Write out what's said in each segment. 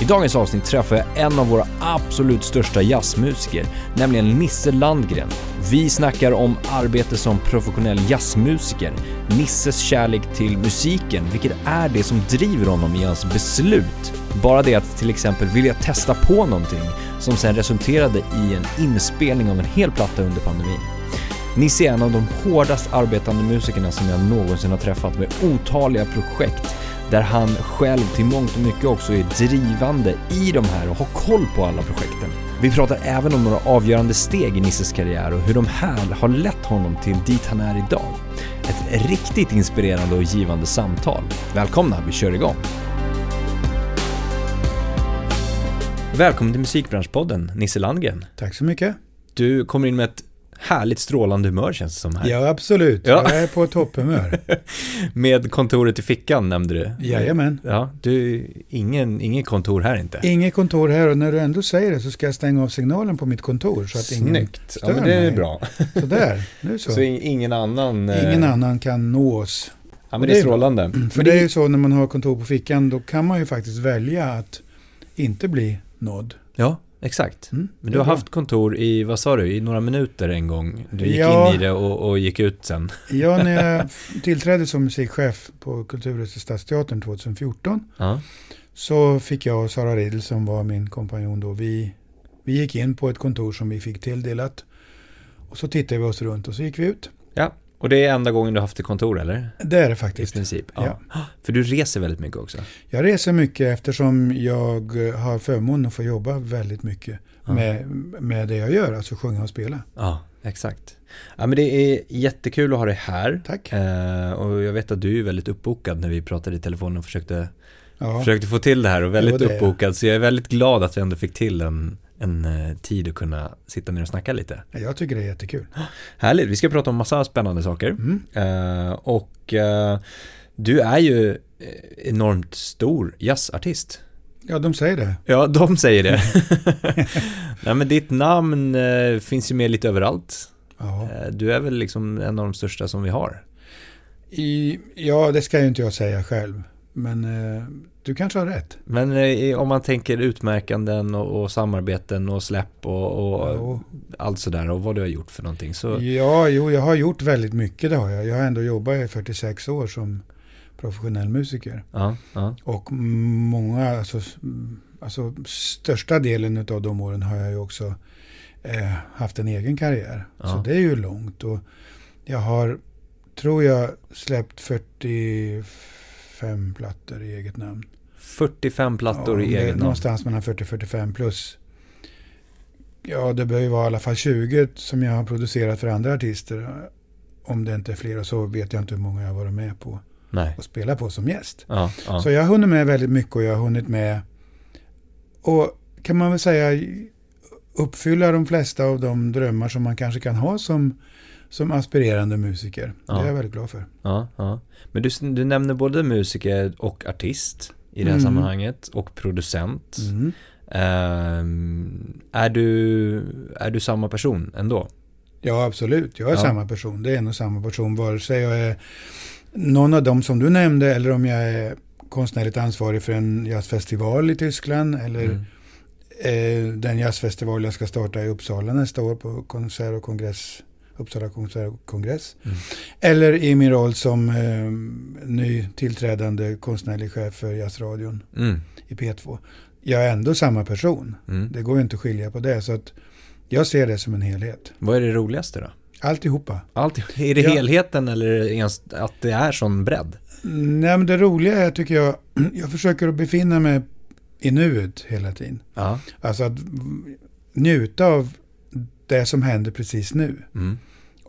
I dagens avsnitt träffar jag en av våra absolut största jazzmusiker, nämligen Nisse Landgren. Vi snackar om arbete som professionell jazzmusiker, Nisses kärlek till musiken, vilket är det som driver honom i hans beslut. Bara det att till exempel vilja testa på någonting som sen resulterade i en inspelning av en hel platta under pandemin. Nisse är en av de hårdast arbetande musikerna som jag någonsin har träffat med otaliga projekt där han själv till mångt och mycket också är drivande i de här och har koll på alla projekten. Vi pratar även om några avgörande steg i Nisses karriär och hur de här har lett honom till dit han är idag. Ett riktigt inspirerande och givande samtal. Välkomna, vi kör igång! Välkommen till Musikbranschpodden, Nisse Landgren. Tack så mycket. Du kommer in med ett härligt strålande humör känns det som här. Ja, absolut. Ja. Jag är på topphumör. Med kontoret i fickan nämnde du. Jajamän. Ja, du, ingen, ingen kontor här inte. Inget kontor här och när du ändå säger det så ska jag stänga av signalen på mitt kontor så att Snyggt. ingen stör ja, men det är mig. bra. Sådär, nu så. Så ingen annan... eh, Ingen annan kan nå oss. Ja, men det är det är bra. strålande. För Men det är ju så när man har kontor på fickan, då kan man ju faktiskt välja att inte bli nådd. Ja, exakt. Mm, Men du har bra. haft kontor i, vad sa du, i några minuter en gång. Du gick Ja. in i det och, och gick ut sen. Ja, när jag tillträdde som musikchef på Kulturhuset Stadsteatern 2014 Ja, så fick jag och Sara Riedel som var min kompanjon då, vi, vi gick in på ett kontor som vi fick tilldelat. Och så tittade vi oss runt och så gick vi ut. ja. Och det är enda gången du har haft ett kontor, eller? Det är det I faktiskt. princip. Ja. För du reser väldigt mycket också. Jag reser mycket eftersom jag har förmånen att få jobba väldigt mycket Ja. med, med det jag gör, alltså sjunga och spela. Ja, exakt. Ja, men det är jättekul att ha dig här. Tack. Eh, och jag vet att du är väldigt uppbokad när vi pratade i telefon och försökte, Ja, försökte få till det här och väldigt Jo, uppbokad. Så jag är väldigt glad att vi ändå fick till en, en eh, tid att kunna sitta ner och snacka lite. jag tycker det är jättekul. Härligt, vi ska prata om massa spännande saker. Mm. Eh, och eh, du är ju enormt stor jazzartist. Ja, de säger det. Ja, de säger det. Nej, men ditt namn eh, finns ju med lite överallt. Ja. Du är väl liksom en av de största som vi har. I, ja, det ska ju inte jag säga själv. Men du kanske har rätt. Men eh, om man tänker utmärkanden och, och samarbeten och släpp och, och Jo. allt sådär och vad du har gjort för någonting. Så, Ja, jo, jag har gjort väldigt mycket, det har jag. Jag har ändå jobbat i 46 år som professionell musiker. ja, ja, Och många, alltså, alltså största delen av de åren har jag ju också eh, haft en egen karriär. Ja. Så det är ju långt. Och jag har, tror jag, släppt 45 plattor i eget namn. 45 plattor Ja, i eget namn. Någonstans mellan 40-45 plus. Ja, det bör ju vara i alla fall 20 som jag har producerat för andra artister. Om det inte är fler, så vet jag inte hur många jag har varit med på Nej. och spelat på som gäst. Ja, ja. Så jag har hunnit med väldigt mycket och jag har hunnit med och kan man väl säga uppfylla de flesta av de drömmar som man kanske kan ha som, som aspirerande musiker. Ja. Det är jag väldigt glad för. Ja, ja. Men du, du nämner både musiker och artist i det här Mm. sammanhanget och producent. Mm. Ehm, är, du, är du samma person ändå? Ja, absolut. Jag är Ja. samma person. Det är en och samma person. Vare sig jag är någon av dem som du nämnde eller om jag är konstnärligt ansvarig för en jazzfestival i Tyskland eller Mm. eh, den jazzfestival jag ska starta i Uppsala nästa år på konsert och kongress. Uppsala kongress. Mm. Eller i min roll som eh, ny tillträdande konstnärlig chef för Jazzradion Mm. i P2. Jag är ändå samma person. Mm. Det går ju inte att skilja på det. Så att jag ser det som en helhet. Vad är det roligaste då? Alltihopa. Allt, är det Ja. helheten eller ens att det är sån bredd? Nej, men det roliga är tycker jag, jag försöker att befinna mig i nuet hela tiden. Ja. Alltså att njuta av det som händer precis nu. Mm.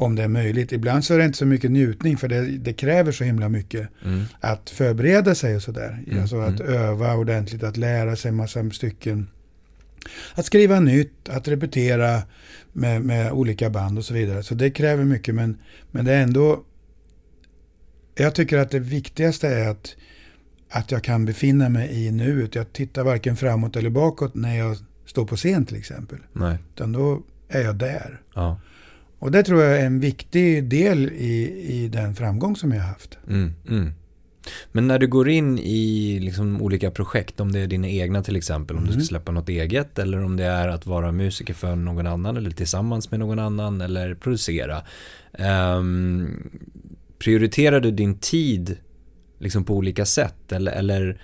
Om det är möjligt. Ibland så är det inte så mycket njutning för det, det kräver så himla mycket Mm. att förbereda sig och sådär. Mm, Alltså att mm. öva ordentligt, att lära sig massa stycken. Att skriva nytt, att repetera med, med olika band och så vidare. Så det kräver mycket men, men det är ändå jag tycker att det viktigaste är att, att jag kan befinna mig i nuet. Jag tittar varken framåt eller bakåt när jag står på scen till exempel. Nej. Utan då är jag där. Ja. Och det tror jag är en viktig del i, i den framgång som jag har haft. Mm, mm. Men när du går in i liksom olika projekt, om det är dina egna till exempel, om du ska Mm. släppa något eget eller om det är att vara musiker för någon annan eller tillsammans med någon annan eller producera. Ehm, prioriterar du din tid liksom på olika sätt eller, eller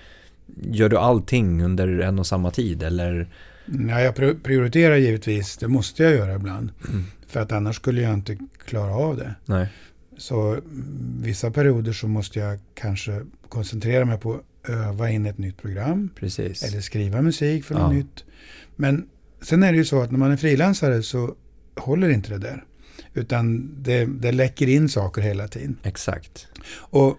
gör du allting under en och samma tid eller? Ja, jag pri- prioriterar givetvis, det måste jag göra ibland. Mm. För att annars skulle jag inte klara av det. Nej. Så mm, vissa perioder så måste jag kanske koncentrera mig på att öva in ett nytt program. Precis. Eller skriva musik för något Ja. nytt. Men sen är det ju så att när man är frilansare så håller inte det där. Utan det, det läcker in saker hela tiden. Exakt. Och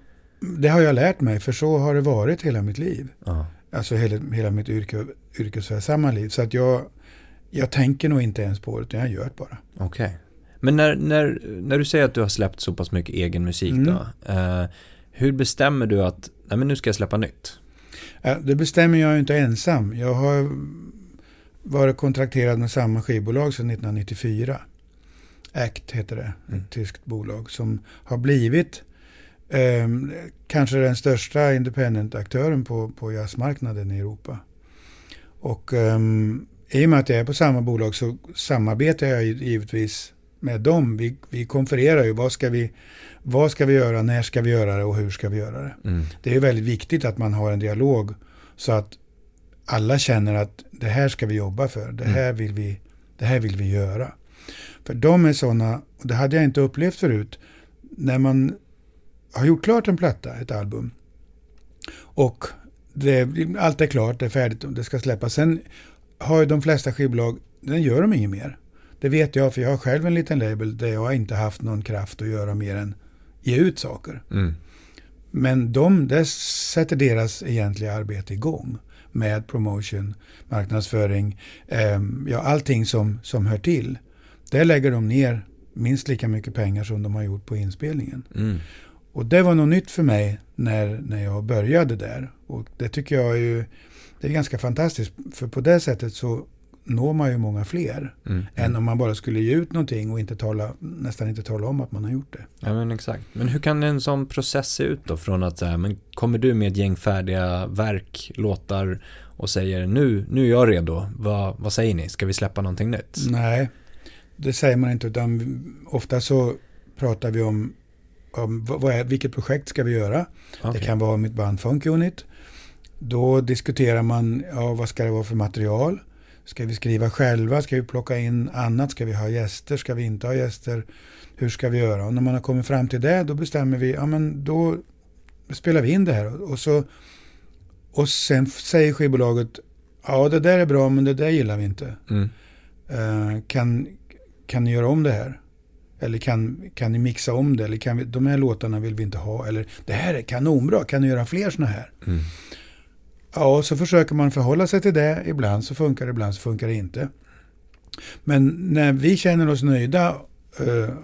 det har jag lärt mig, för så har det varit hela mitt liv. Ja. Alltså hela, hela mitt yrke, yrkesverksamma liv. Så att jag, jag tänker nog inte ens på det, utan jag gör det bara. Okej. Men när, när, när du säger att du har släppt så pass mycket egen musik Mm. då. Eh, hur bestämmer du att, nej men nu ska jag släppa nytt? Ja, Det bestämmer jag ju inte ensam. Jag har varit kontrakterad med samma skivbolag sedan 1994. ACT heter det, Mm. ett tyskt bolag som har blivit eh, kanske den största independent-aktören på, på jazzmarknaden i Europa. Och eh, i och med att jag är på samma bolag så samarbetar jag givetvis med dem. Vi, vi konfererar ju, vad ska vi, vad ska vi göra, när ska vi göra det och hur ska vi göra det. Mm. Det är väldigt viktigt att man har en dialog så att alla känner att det här ska vi jobba för, det här vill vi, det här vill vi göra. För de är sådana, och det hade jag inte upplevt förut, när man har gjort klart en platta, ett album, och det, allt är klart, det är färdigt och det ska släppas. Sen har ju de flesta skivbolag, den gör de inget mer. Det vet jag, för jag har själv en liten label där jag inte haft någon kraft att göra mer än ge ut saker. Mm. Men de, det sätter deras egentliga arbete igång med promotion, marknadsföring, eh, ja, allting som, som hör till. Där lägger de ner minst lika mycket pengar som de har gjort på inspelningen. Mm. Och det var något nytt för mig när, när jag började där. Och det tycker jag är ju, det är ganska fantastiskt. För på det sättet så når man ju många fler. Mm. Än om man bara skulle ge ut någonting och inte tala, nästan inte tala om att man har gjort det. Ja men exakt. Men hur kan en sån process se ut då? Från att så här, men kommer du med ett gäng färdiga verk, låtar och säger nu, nu är jag redo. Vad, vad säger ni? Ska vi släppa någonting nytt? Nej, det säger man inte. Utan ofta så pratar vi om, om vad är, vilket projekt ska vi göra. Okej. Det kan vara mitt band Funk Unit. Då diskuterar man, ja, vad ska det vara för material? Ska vi skriva själva? Ska vi plocka in annat? Ska vi ha gäster? Ska vi inte ha gäster? Hur ska vi göra? Och när man har kommit fram till det, då bestämmer vi, ja men då spelar vi in det här. Och, så, och sen säger skivbolaget, ja det där är bra men det där gillar vi inte. Mm. Eh, kan, kan ni göra om det här? Eller kan, kan ni mixa om det? Eller kan vi, de här låtarna vill vi inte ha. Eller det här är kanonbra, kan ni göra fler sådana här? Mm. Ja, så försöker man förhålla sig till det. Ibland så funkar det, ibland så funkar det inte. Men när vi känner oss nöjda eh,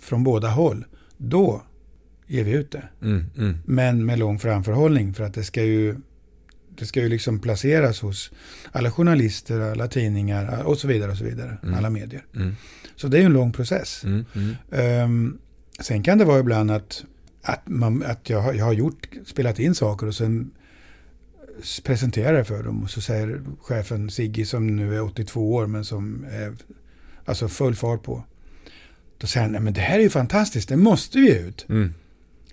från båda håll, då ger vi ut det. Mm. Mm. Men med lång framförhållning för att det ska ju det ska ju liksom placeras hos alla journalister, alla tidningar och så vidare. och så vidare, Mm. Alla medier. Mm. Så det är ju en lång process. Ehm, sen kan det vara ibland att, att, man, att jag, har, jag har gjort, spelat in saker och sen presenterar det för dem och så säger chefen Sigge som nu är 82 år men som är alltså full fart på. Då säger han, nej men det här är ju fantastiskt, det måste vi ut. Mm.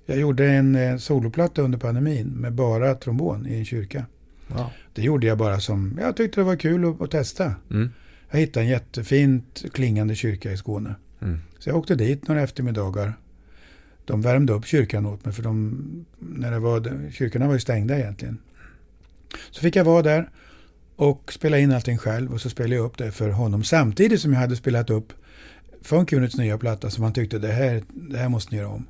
Jag gjorde en eh, soloplatta under pandemin med bara trombon i en kyrka. Wow. Det gjorde jag bara som, jag tyckte det var kul att, att testa. Mm. Jag hittade en jättefint klingande kyrka i Skåne. Mm. Så jag åkte dit några eftermiddagar. De värmde upp kyrkan åt mig för de, när det var, kyrkorna var ju stängda egentligen. Så fick jag vara där och spela in allting själv och så spelade jag upp det för honom samtidigt som jag hade spelat upp Funk Units nya platta som han tyckte det här, det här måste ni göra om.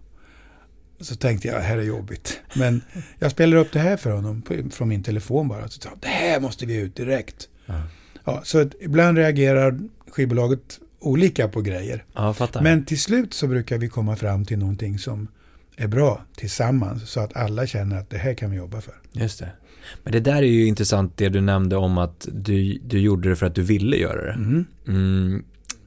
Så tänkte jag, det här är jobbigt. Men jag spelade upp det här för honom på, från min telefon bara. Så sa det här måste vi ut direkt. Ja. Ja, så ibland reagerar skivbolaget olika på grejer. Ja. Men till slut så brukar vi komma fram till någonting som är bra tillsammans så att alla känner att det här kan vi jobba för. Just det. Men det där är ju intressant det du nämnde om att du, du gjorde det för att du ville göra det. Mm. Mm,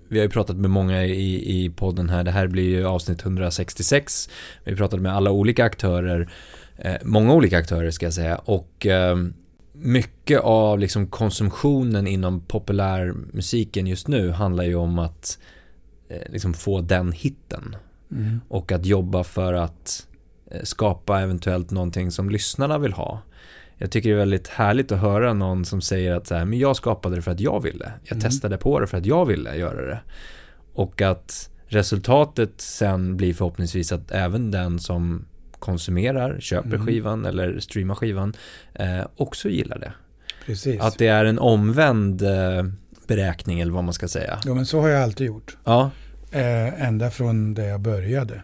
vi har ju pratat med många i, i podden här. Det här blir ju avsnitt 166. Vi pratat med alla olika aktörer. Eh, många olika aktörer ska jag säga. Och eh, mycket av liksom konsumtionen inom populärmusiken just nu handlar ju om att eh, liksom få den hitten. Mm. Och att jobba för att eh, skapa eventuellt någonting som lyssnarna vill ha. Jag tycker det är väldigt härligt att höra någon som säger att så här, men jag skapade det för att jag ville. Jag Mm. testade på det för att jag ville göra det. Och att resultatet sen blir förhoppningsvis att även den som konsumerar, köper Mm. skivan eller streamar skivan eh, också gillar det. Precis. Att det är en omvänd eh, beräkning eller vad man ska säga. Ja, men så har jag alltid gjort. Ja. Eh, ända från där jag började.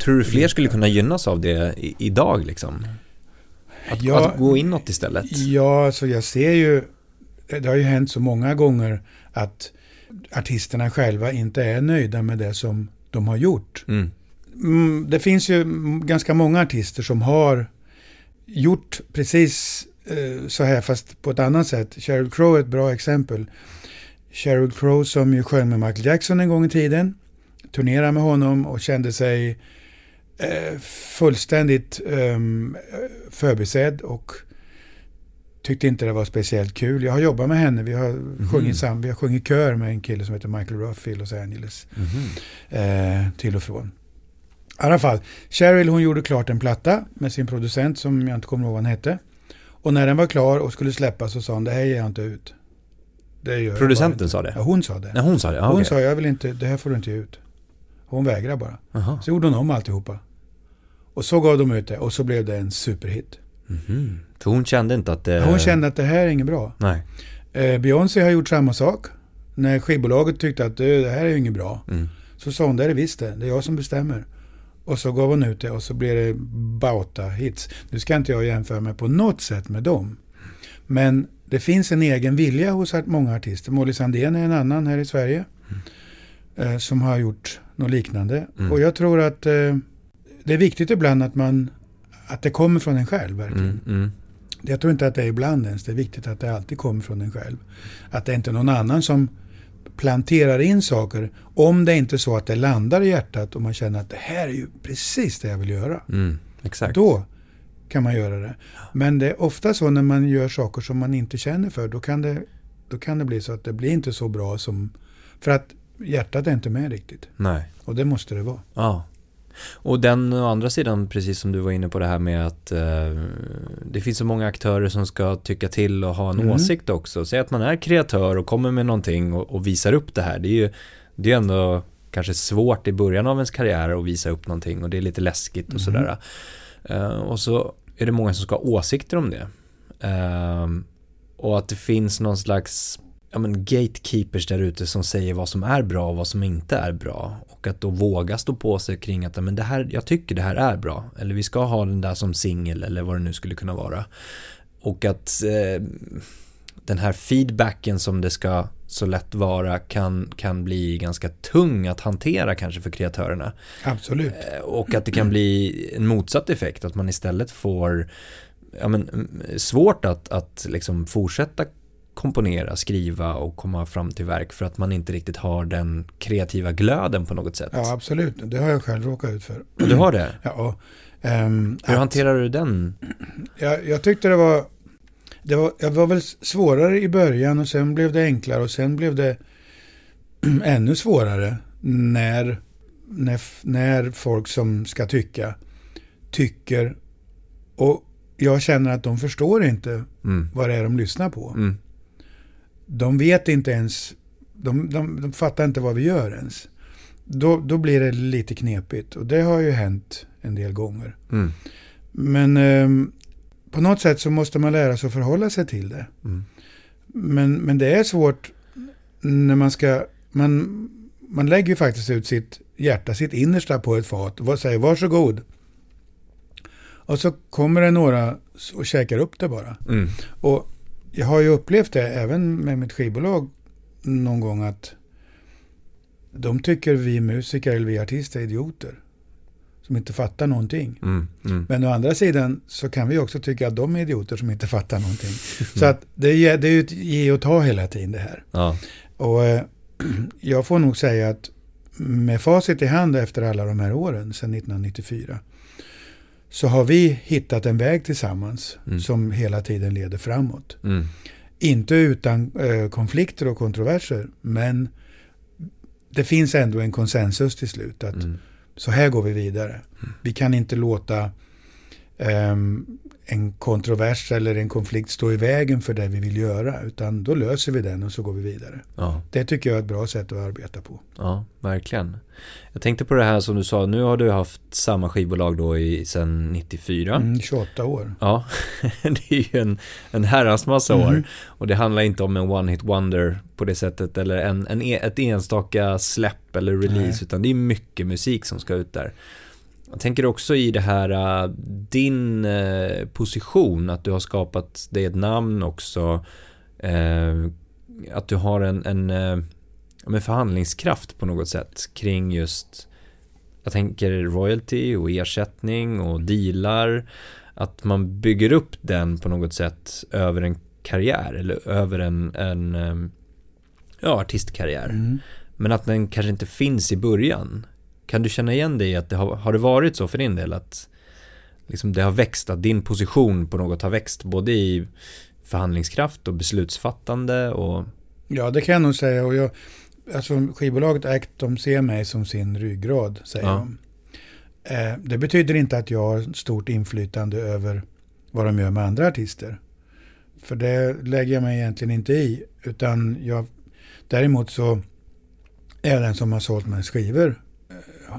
Tror du fler skulle kunna gynnas av det i, idag liksom? Att, Ja. att gå inåt istället? Ja, så jag ser ju, det har ju hänt så många gånger att artisterna själva inte är nöjda med det som de har gjort. Mm. Mm, det finns ju ganska många artister som har gjort precis eh, så här fast på ett annat sätt. Sheryl Crow är ett bra exempel. Sheryl Crow som ju sjöng med Michael Jackson en gång i tiden. Turnerade med honom och kände sig fullständigt ehm, förbisedd och tyckte inte det var speciellt kul. Jag har jobbat med henne. Vi har, sjungit, sam, vi har sjungit kör med en kille som heter Michael Ruff i Los Angeles Mhm. eh, till och från. I alla fall, Cheryl hon gjorde klart en platta med sin producent som jag inte kommer ihåg vad han hette. Och när den var klar och skulle släppas så sa hon det här ger jag inte ut. Det gör Producenten inte." sa det? Ja, hon sa det. Nej, hon sa det? Ja, hon okej. sa jag vill inte, det här får du inte ge ut. Hon vägrar bara. Jaha. Så gjorde hon om alltihopa. Och så gav de ut det och så blev det en superhit. Mhm. För hon kände inte att det... Hon kände att det här är inget bra. Nej. Eh, Beyoncé har gjort samma sak. När skivbolaget tyckte att "Du, det här är ju inget bra. Mm. Så sa hon, det är det visst det. Det är jag som bestämmer. Och så gav hon ut det och så blev det bauta hits. Nu ska inte jag jämföra mig på något sätt med dem. Men det finns en egen vilja hos många artister. Molly Sandén är en annan här i Sverige. Eh, som har gjort något liknande. Mm. Och jag tror att eh, det är viktigt ibland att man att det kommer från en själv verkligen. Mm. Mm. Jag tror inte att det är ibland ens. Det är viktigt att det alltid kommer från en själv. Att det inte är någon annan som planterar in saker. Om det inte är så att det landar i hjärtat och man känner att det här är ju precis det jag vill göra. Mm. Exakt. Då kan man göra det. Men det är ofta så när man gör saker som man inte känner för. Då kan det, då kan det bli så att det blir inte så bra som... För att hjärtat är inte med riktigt. Nej. Och det måste det vara. Ja. Och den å andra sidan, precis som du var inne på det här med att eh, det finns så många aktörer som ska tycka till och ha en Mm. åsikt också. Säg att man är kreatör och kommer med någonting och, och visar upp det här. Det är ju det är ändå kanske svårt i början av ens karriär att visa upp någonting och det är lite läskigt och Mm. sådär. Eh, och så är det många som ska ha åsikter om det. Ehm, och att det finns någon slags ja, men gatekeepers där ute som säger vad som är bra och vad som inte är bra. Och att då våga stå på sig kring att men det här, jag tycker det här är bra. Eller vi ska ha den där som singel eller vad det nu skulle kunna vara. Och att eh, den här feedbacken som det ska så lätt vara kan, kan bli ganska tung att hantera kanske för kreatörerna. Absolut. Eh, Och att det kan bli en motsatt effekt, att man istället får ja, men, mm, svårt att, att liksom fortsätta komponera, skriva och komma fram till verk för att man inte riktigt har den kreativa glöden på något sätt. Ja, absolut. Det har jag själv råkat ut för. Du har det? Ja, ehm, Hur att- hanterar du den? Jag, jag tyckte det var, det var... Jag var väl svårare i början och sen blev det enklare och sen blev det ännu svårare när, när, när folk som ska tycka tycker och jag känner att de förstår inte Mm. vad det är de lyssnar på. Mm. De vet inte ens, de, de, de fattar inte vad vi gör ens. Då, då blir det lite knepigt och det har ju hänt en del gånger. Mm. Men ehm, på något sätt så måste man lära sig att förhålla sig till det. Mm. Men, men det är svårt när man ska... Man, man lägger ju faktiskt ut sitt hjärta, sitt innersta på ett fat och säger varsågod. Och så kommer det några och käkar upp det bara. Mm. Och jag har ju upplevt det även med mitt skivbolag någon gång att de tycker vi musiker eller vi artister är idioter. som inte fattar någonting. Mm, mm. Men å andra sidan så kan vi också tycka att de är idioter som inte fattar någonting. Så att det är, det är ju ett ge och ta hela tiden det här. Ja. Och eh, jag får nog säga att med facit i hand efter alla de här åren, sedan 1994, så har vi hittat en väg tillsammans Mm. som hela tiden leder framåt. Mm. Inte utan eh, konflikter och kontroverser, men det finns ändå en konsensus till slut att Mm. så här går vi vidare. Vi kan inte låta ehm, en kontrovers eller en konflikt stå i vägen för det vi vill göra, utan då löser vi den och så går vi vidare. Ja. Det tycker jag är ett bra sätt att arbeta på. Ja, verkligen. Jag tänkte på det här som du sa, nu har du haft samma skivbolag då i, sedan 94. Mm, 28 år. Ja, det är ju en, en herrans massa år. Mhm. Och det handlar inte om en one-hit wonder på det sättet, eller en, en, e- ett enstaka släpp eller release, Nej. utan det är mycket musik som ska ut där. Jag tänker också i det här, äh, din eh, position, att du har skapat dig ett namn också, eh, att du har en, en men förhandlingskraft på något sätt kring just, jag tänker royalty och ersättning och dealar, att man bygger upp den på något sätt över en karriär eller över en, en ja, artistkarriär. Mm. Men att den kanske inte finns i början. Kan du känna igen dig i att det har, har det varit så för din del att liksom det har växt, att din position på något har växt både i förhandlingskraft och beslutsfattande och Ja, det kan jag nog säga. Och jag, alltså, skivbolaget ACT, de ser mig som sin ryggrad, säger Ja. de. Eh, det betyder inte att jag har stort inflytande över vad de gör med andra artister. För det lägger jag mig egentligen inte i. Utan jag, däremot så är jag den som har sålt mest skivor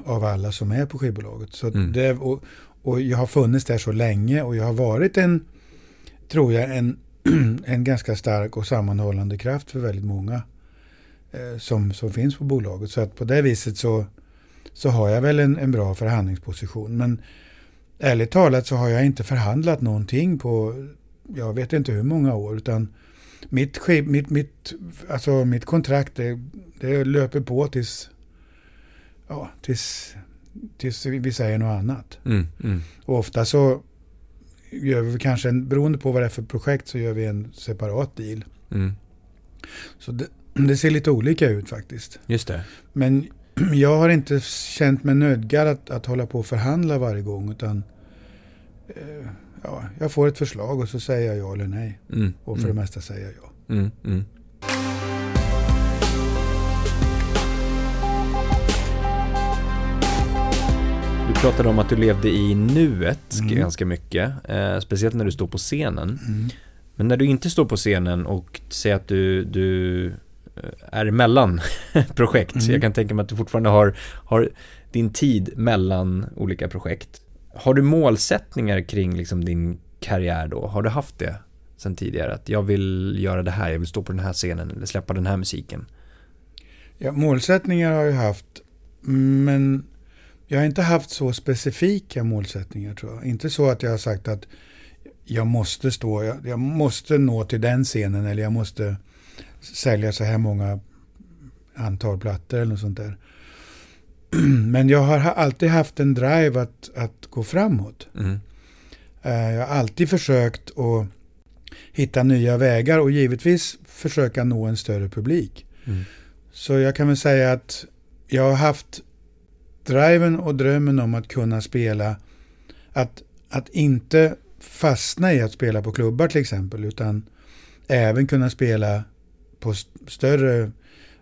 av alla som är på skivbolaget. Så Mm. det, och, och jag har funnits där så länge och jag har varit en, tror jag, en, en ganska stark och sammanhållande kraft för väldigt många eh, som, som finns på bolaget. Så att på det viset så, så har jag väl en, en bra förhandlingsposition. Men ärligt talat så har jag inte förhandlat någonting på, jag vet inte hur många år, utan mitt, mitt, mitt, alltså mitt kontrakt det, det löper på tills, ja, tills, tills vi säger något annat. mm, mm, Och ofta så gör vi kanske, en, beroende på vad det är för projekt, så gör vi en separat deal. mm, Så det, det ser lite olika ut faktiskt. just det. Men jag har inte känt mig nödgad att, att hålla på och förhandla varje gång, utan eh, ja, jag får ett förslag och så säger jag ja eller nej. Mm, Och för det mm, mesta säger jag ja. Pratade om att du levde i nuet Mm. ganska mycket, eh, speciellt när du står på scenen. Mm. Men när du inte står på scenen och säger att du, du eh, är mellan projekt, Mm. jag kan tänka mig att du fortfarande har, har din tid mellan olika projekt. Har du målsättningar kring liksom din karriär då? Har du haft det sen tidigare? Att jag vill göra det här, jag vill stå på den här scenen eller släppa den här musiken. Ja, målsättningar har jag haft, men jag har inte haft så specifika målsättningar tror jag. Inte så att jag har sagt att jag måste stå, jag, jag måste nå till den scenen eller jag måste sälja så här många antal plattor eller något sånt där. Men jag har ha- alltid haft en drive att, att gå framåt. Mm. Eh, Jag har alltid försökt att hitta nya vägar och givetvis försöka nå en större publik. Mm. Så jag kan väl säga att jag har haft driven och drömmen om att kunna spela, att, att inte fastna i att spela på klubbar till exempel, utan även kunna spela på st- större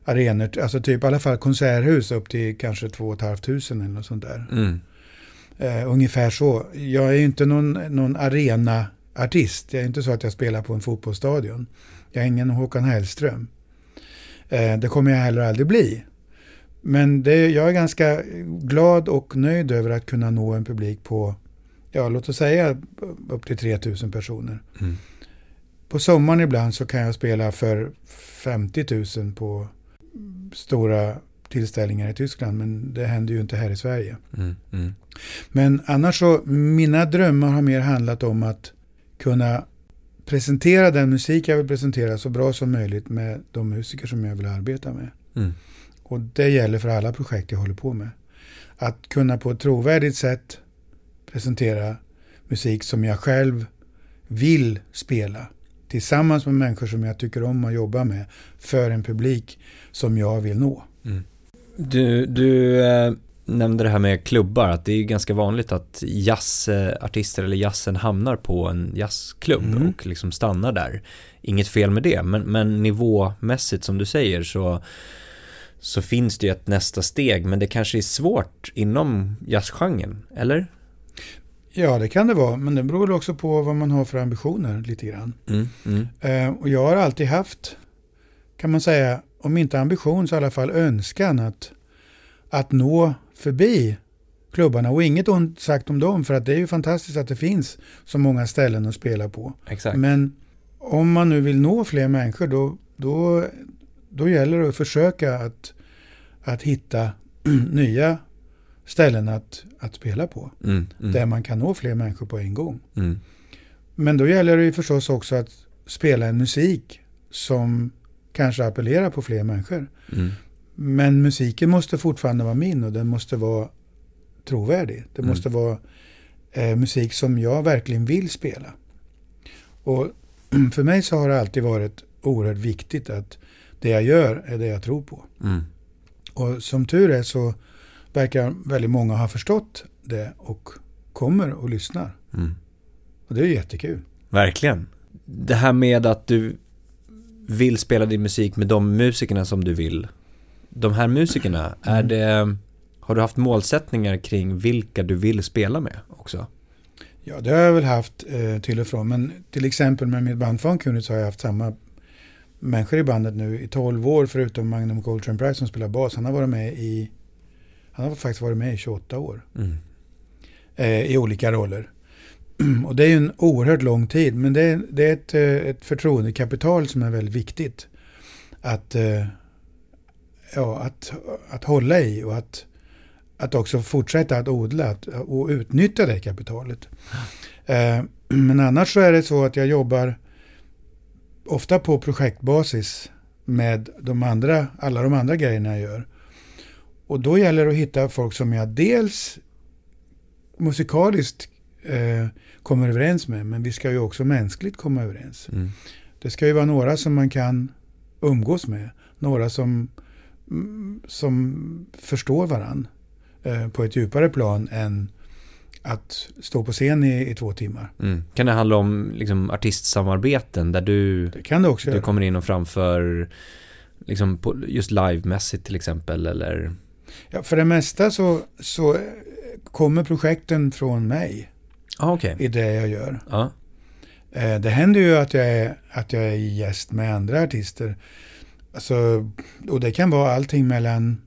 arenor, alltså typ i alla fall konserthus upp till kanske 2 500 eller något sånt där. Mm. Eh, ungefär så. Jag är ju inte någon, någon arena-artist. Jag är inte så att jag spelar på en fotbollsstadion. Jag är ingen Håkan Hellström. Eh, det kommer jag heller aldrig bli. Men det, jag är ganska glad och nöjd över att kunna nå en publik på, ja låt oss säga upp till 3000 personer. Mm. På sommaren ibland så kan jag spela för 50 000 på stora tillställningar i Tyskland, men det händer ju inte här i Sverige. Mm. Mm. Men annars så, mina drömmar har mer handlat om att kunna presentera den musik jag vill presentera så bra som möjligt med de musiker som jag vill arbeta med. Mm. Och det gäller för alla projekt jag håller på med. att kunna på ett trovärdigt sätt presentera musik som jag själv vill spela tillsammans med människor som jag tycker om att jobba med för en publik som jag vill nå. Mm. Du, du eh, nämnde det här med klubbar, att det är ganska vanligt att jazzartister eller jazzen hamnar på en jazzklubb mm. och liksom stannar där. Inget fel med det, men, men nivåmässigt som du säger så så finns det ju ett nästa steg, men det kanske är svårt inom jazzgenren, eller? Ja, det kan det vara, men det beror också på vad man har för ambitioner lite grann. Mm, mm. Eh, och jag har alltid haft, kan man säga, om inte ambition så i alla fall önskan att, att nå förbi klubbarna. Och inget ont sagt om dem, för att det är ju fantastiskt att det finns så många ställen att spela på. Exakt. Men om man nu vill nå fler människor, då, då, då gäller det att försöka att, att hitta nya ställen att, att spela på. Mm, mm. Där man kan nå fler människor på en gång. Mm. Men då gäller det ju förstås också att spela en musik som kanske appellerar på fler människor. Mm. Men musiken måste fortfarande vara min och den måste vara trovärdig. Det måste mm. vara eh, musik som jag verkligen vill spela. Och för mig så har det alltid varit oerhört viktigt att det jag gör är det jag tror på. Mm. Och som tur är så verkar väldigt många ha förstått det och kommer och lyssnar. Mm. Och det är jättekul. Verkligen. Det här med att du vill spela din musik med de musikerna som du vill. De här musikerna, mm. är det, har du haft målsättningar kring vilka du vill spela med också? Ja, det har jag väl haft eh, till och från. Men till exempel med mitt band så har jag haft samma människor i bandet nu i 12 år förutom Magnum Coltrane Price som spelar bas. Han har varit med i han har faktiskt varit med i 28 år. Mm. Eh, I olika roller. Och det är ju en oerhört lång tid, men det är, det är ett, eh, ett förtroendekapital som är väldigt viktigt. Att, eh, ja, att, att hålla i och att, att också fortsätta att odla att, och utnyttja det kapitalet. Eh, men annars så är det så att jag jobbar ofta på projektbasis med de andra, alla de andra grejerna jag gör. Och då gäller det att hitta folk som jag dels musikaliskt eh, kommer överens med, men vi ska ju också mänskligt komma överens. Mm. Det ska ju vara några som man kan umgås med, några som, mm, som förstår varann eh, på ett djupare plan än att stå på scen i, i två timmar. Mm. Kan det handla om liksom, artistsamarbeten där du, du kommer in och framför liksom, på, just livemässigt till exempel? Eller? Ja, för det mesta så, så kommer projekten från mig. Ah, okay. I det jag gör. Ah. Det händer ju att jag, är, att jag är gäst med andra artister. Alltså, och det kan vara allting mellan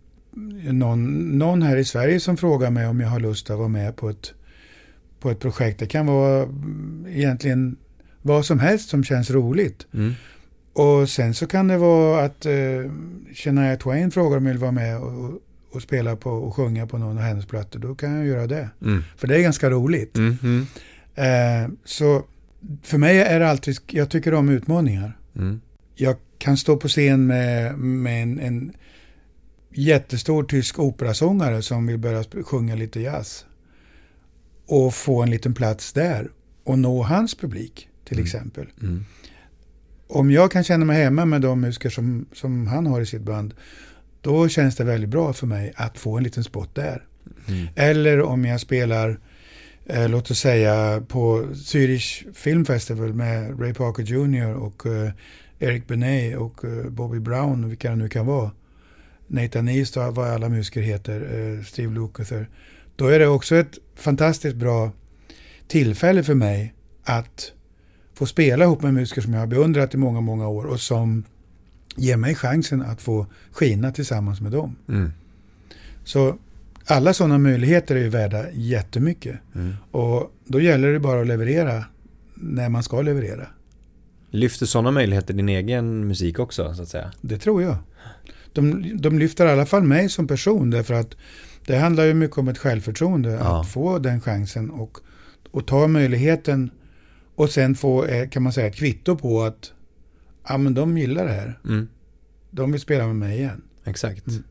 någon, någon här i Sverige som frågar mig om jag har lust att vara med på ett, på ett projekt. Det kan vara egentligen vad som helst som känns roligt. Mm. Och sen så kan det vara att uh, Shania Twain frågar om jag vill vara med och, och spela på och sjunga på någon av hennes plattor, då kan jag göra det. Mm. För det är ganska roligt. Mm, mm. Eh, så för mig är det alltid, jag tycker om utmaningar. Mm. Jag kan stå på scen med, med en, en jättestor tysk operasångare som vill börja sjunga lite jazz. Och få en liten plats där och nå hans publik till mm. exempel. Mm. Om jag kan känna mig hemma med de musiker som, som han har i sitt band då känns det väldigt bra för mig att få en liten spot där. Mm. Eller om jag spelar, eh, låt oss säga på Zürich Film Festival med Ray Parker Jr och eh, Eric Benet och eh, Bobby Brown, vilka det nu kan vara. Nathan East och vad alla musiker heter, eh, Steve Lukather. Då är det också ett fantastiskt bra tillfälle för mig att få spela ihop med musiker som jag har beundrat i många, många år och som Ge mig chansen att få skina tillsammans med dem. Mm. Så alla sådana möjligheter är ju värda jättemycket. Mm. Och då gäller det bara att leverera när man ska leverera. Lyfter sådana möjligheter din egen musik också, så att säga? Det tror jag. De, de lyfter i alla fall mig som person, därför att det handlar ju mycket om ett självförtroende, ja. att få den chansen och, och ta möjligheten och sen få, eh, kan man säga, ett kvitto på att ja men de gillar det här. Mm. De vill spela med mig igen. Exakt. Mm.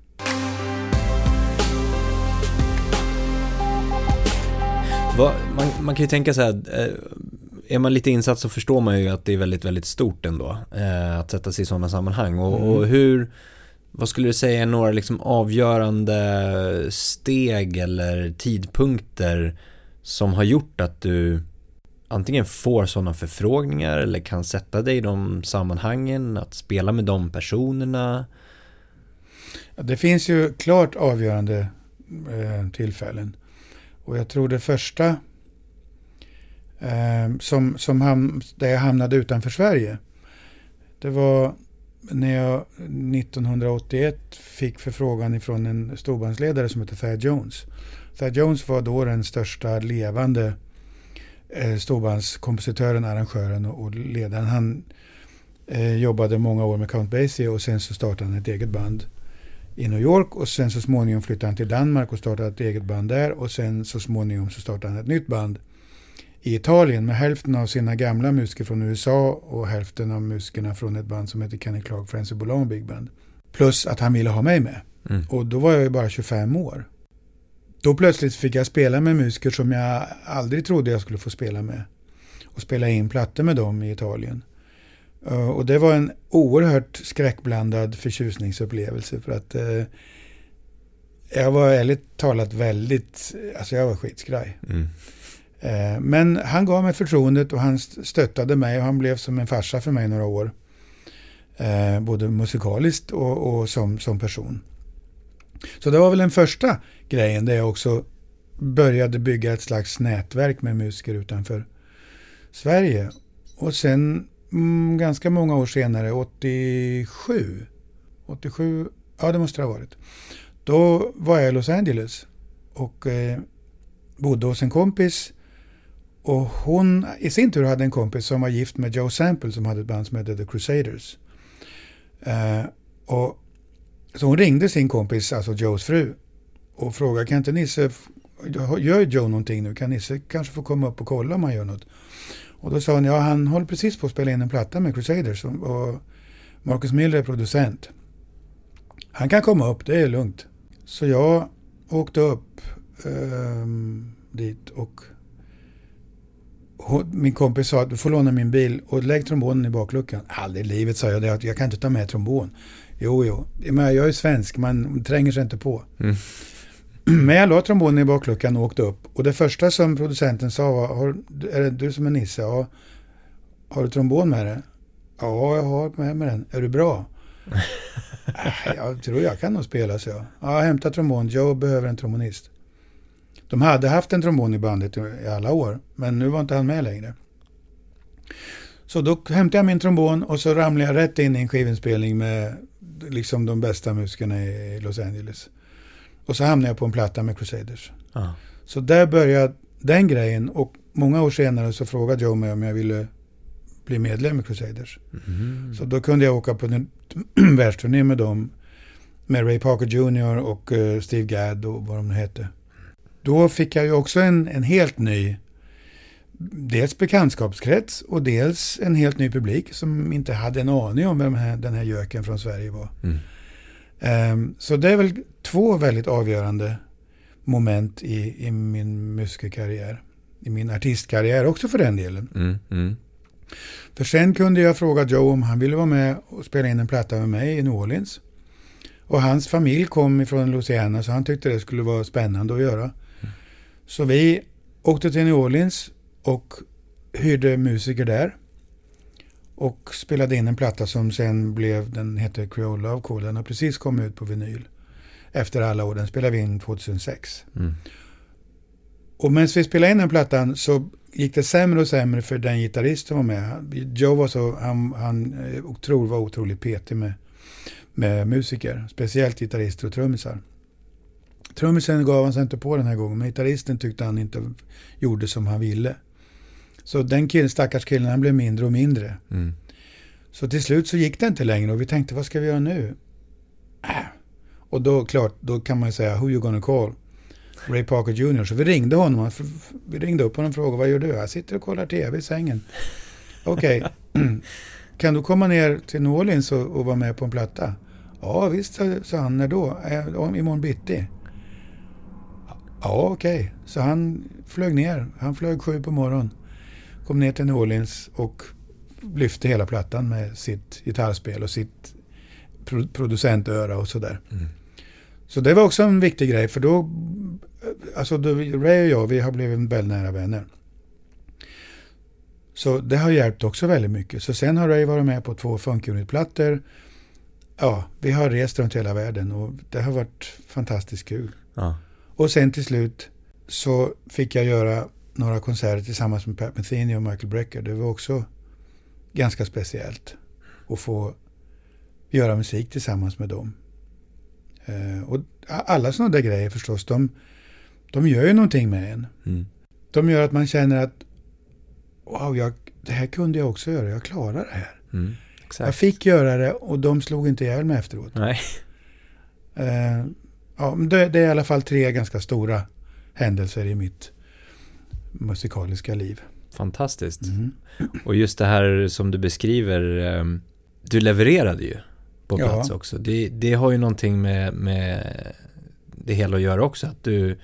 Vad, man, man, kan ju tänka så här, eh, är man lite insatt så förstår man ju att det är väldigt, väldigt stort ändå. Eh, att sätta sig i sådana sammanhang. Och, mm. och, hur, vad skulle du säga är några liksom avgörande steg eller tidpunkter som har gjort att du antingen får sådana förfrågningar eller kan sätta dig i de sammanhangen, att spela med de personerna? Det finns ju klart avgörande eh, tillfällen. Och jag tror det första eh, som, som ham där jag hamnade utanför Sverige, det var när jag 1981 fick förfrågan ifrån en storbandsledare som heter Thad Jones. Thad Jones var då den största levande eh, storbandskompositören, arrangören och, ledaren. Han eh, jobbade många år med Count Basie och sen så startade han ett eget band i New York och sen så småningom flyttade han till Danmark och startade ett eget band där och sen så småningom så startade han ett nytt band i Italien med hälften av sina gamla musiker från USA och hälften av musikerna från ett band som heter Kenny Clark of Boulogne Big Band. Plus att han ville ha mig med. Mm. Och då var jag ju bara 25 år. Då plötsligt fick jag spela med musiker som jag aldrig trodde jag skulle få spela med. Och spela in plattor med dem i Italien. Uh, och det var en oerhört skräckblandad förtjusningsupplevelse för att uh, jag var ärligt talat väldigt, alltså jag var skitskraj. Mm. Eh, men han gav mig förtroendet och han stöttade mig och han blev som en farsa för mig några år. Eh, både musikaliskt och, och som, som person. Så det var väl den första grejen där jag också började bygga ett slags nätverk med musiker utanför Sverige. Och sen mm, ganska många år senare, 87, 87, ja det måste det ha varit. Då var jag i Los Angeles och eh, bodde hos en kompis. Och hon i sin tur hade en kompis som var gift med Joe Sample som hade ett band som hette The Crusaders. Eh, och så hon ringde sin kompis, alltså Joes fru, och frågade kan inte Nisse, gör Joe någonting nu? Kan Nisse kanske få komma upp och kolla om han gör något? Och då sa hon, ja han håller precis på att spela in en platta med Crusaders och Marcus Miller är producent. Han kan komma upp, det är lugnt. Så jag åkte upp eh, dit och min kompis sa att du får låna min bil och lägg trombonen i bakluckan. Aldrig i livet sa jag det, jag kan inte ta med trombon. Jo, jo. Men jag är svensk, man tränger sig inte på. Mm. Men jag la trombonen i bakluckan och åkte upp. Och det första som producenten sa var, är det du som är Nisse? Ja. Har du trombon med dig? Ja, jag har med mig den. Är du bra? Jag tror jag kan nog spela, så jag. Ja, hämta trombon. Joe behöver en trombonist. De hade haft en trombon i bandet i alla år, men nu var inte han med längre. Så då hämtade jag min trombon och så ramlade jag rätt in i en skivinspelning med liksom de bästa musikerna i Los Angeles. Och så hamnade jag på en platta med Crusaders. Ah. Så där började den grejen och många år senare så frågade Joe mig om jag ville bli medlem i Crusaders. Mm. Så då kunde jag åka på en världsturné med dem. Med Ray Parker Jr och uh, Steve Gadd och vad de nu hette. Då fick jag ju också en, en helt ny dels bekantskapskrets och dels en helt ny publik som inte hade en aning om vem här, den här göken från Sverige var. Mm. Um, så det är väl två väldigt avgörande moment i, i min musikerkarriär. I min artistkarriär också för den delen. Mm, mm. För sen kunde jag fråga Joe om han ville vara med och spela in en platta med mig i New Orleans. Och hans familj kom ifrån Louisiana så han tyckte det skulle vara spännande att göra. Så vi åkte till New Orleans och hyrde musiker där. Och spelade in en platta som sen blev, den heter Creole Love Call. Den har precis kommit ut på vinyl. Efter alla år. Den spelade vi in 2006. Mm. Och medan vi spelade in den plattan så gick det sämre och sämre för den gitarrist som var med. Joe var så, han, han tror, var otroligt petig med, med musiker. Speciellt gitarrister och trummisar. Trummisen gav han sig inte på den här gången, men gitarristen tyckte han inte gjorde som han ville. Så den killen, stackars killen, han blev mindre och mindre. Mm. Så till slut så gick det inte längre och vi tänkte, vad ska vi göra nu? Äh. Och då, klart, då kan man ju säga, who you gonna call? Ray Parker Jr. Så vi ringde honom. Vi ringde upp honom och frågade, vad gör du? Jag sitter och kollar tv i sängen. Okej, okay. kan du komma ner till New Orleans och, och vara med på en platta? Ja visst, sa han. När då? Imorgon bitti. Ja, okej. Okay. Så han flög ner. Han flög sju på morgonen. Kom ner till New Orleans och lyfte hela plattan med sitt gitarrspel och sitt producentöra och sådär. Mm. Så det var också en viktig grej för då, alltså då, Ray och jag, vi har blivit väldigt nära vänner. Så det har hjälpt också väldigt mycket. Så sen har Ray varit med på två Funkunit-plattor. Ja, vi har rest runt hela världen och det har varit fantastiskt kul. Ja. Och sen till slut så fick jag göra några konserter tillsammans med Pat Metheny och Michael Brecker. Det var också ganska speciellt att få göra musik tillsammans med dem. Eh, och alla sådana där grejer förstås, de, de gör ju någonting med en. Mm. De gör att man känner att wow, jag, det här kunde jag också göra, jag klarar det här. Mm, jag fick göra det och de slog inte ihjäl mig efteråt. Nej. Ja, det, det, är i alla fall tre ganska stora händelser i mitt musikaliska liv. Fantastiskt. Mm. Och just det här som du beskriver, ehm, du levererade ju på plats ja. också. Det, det, har ju någonting med, med det hela att göra också, att du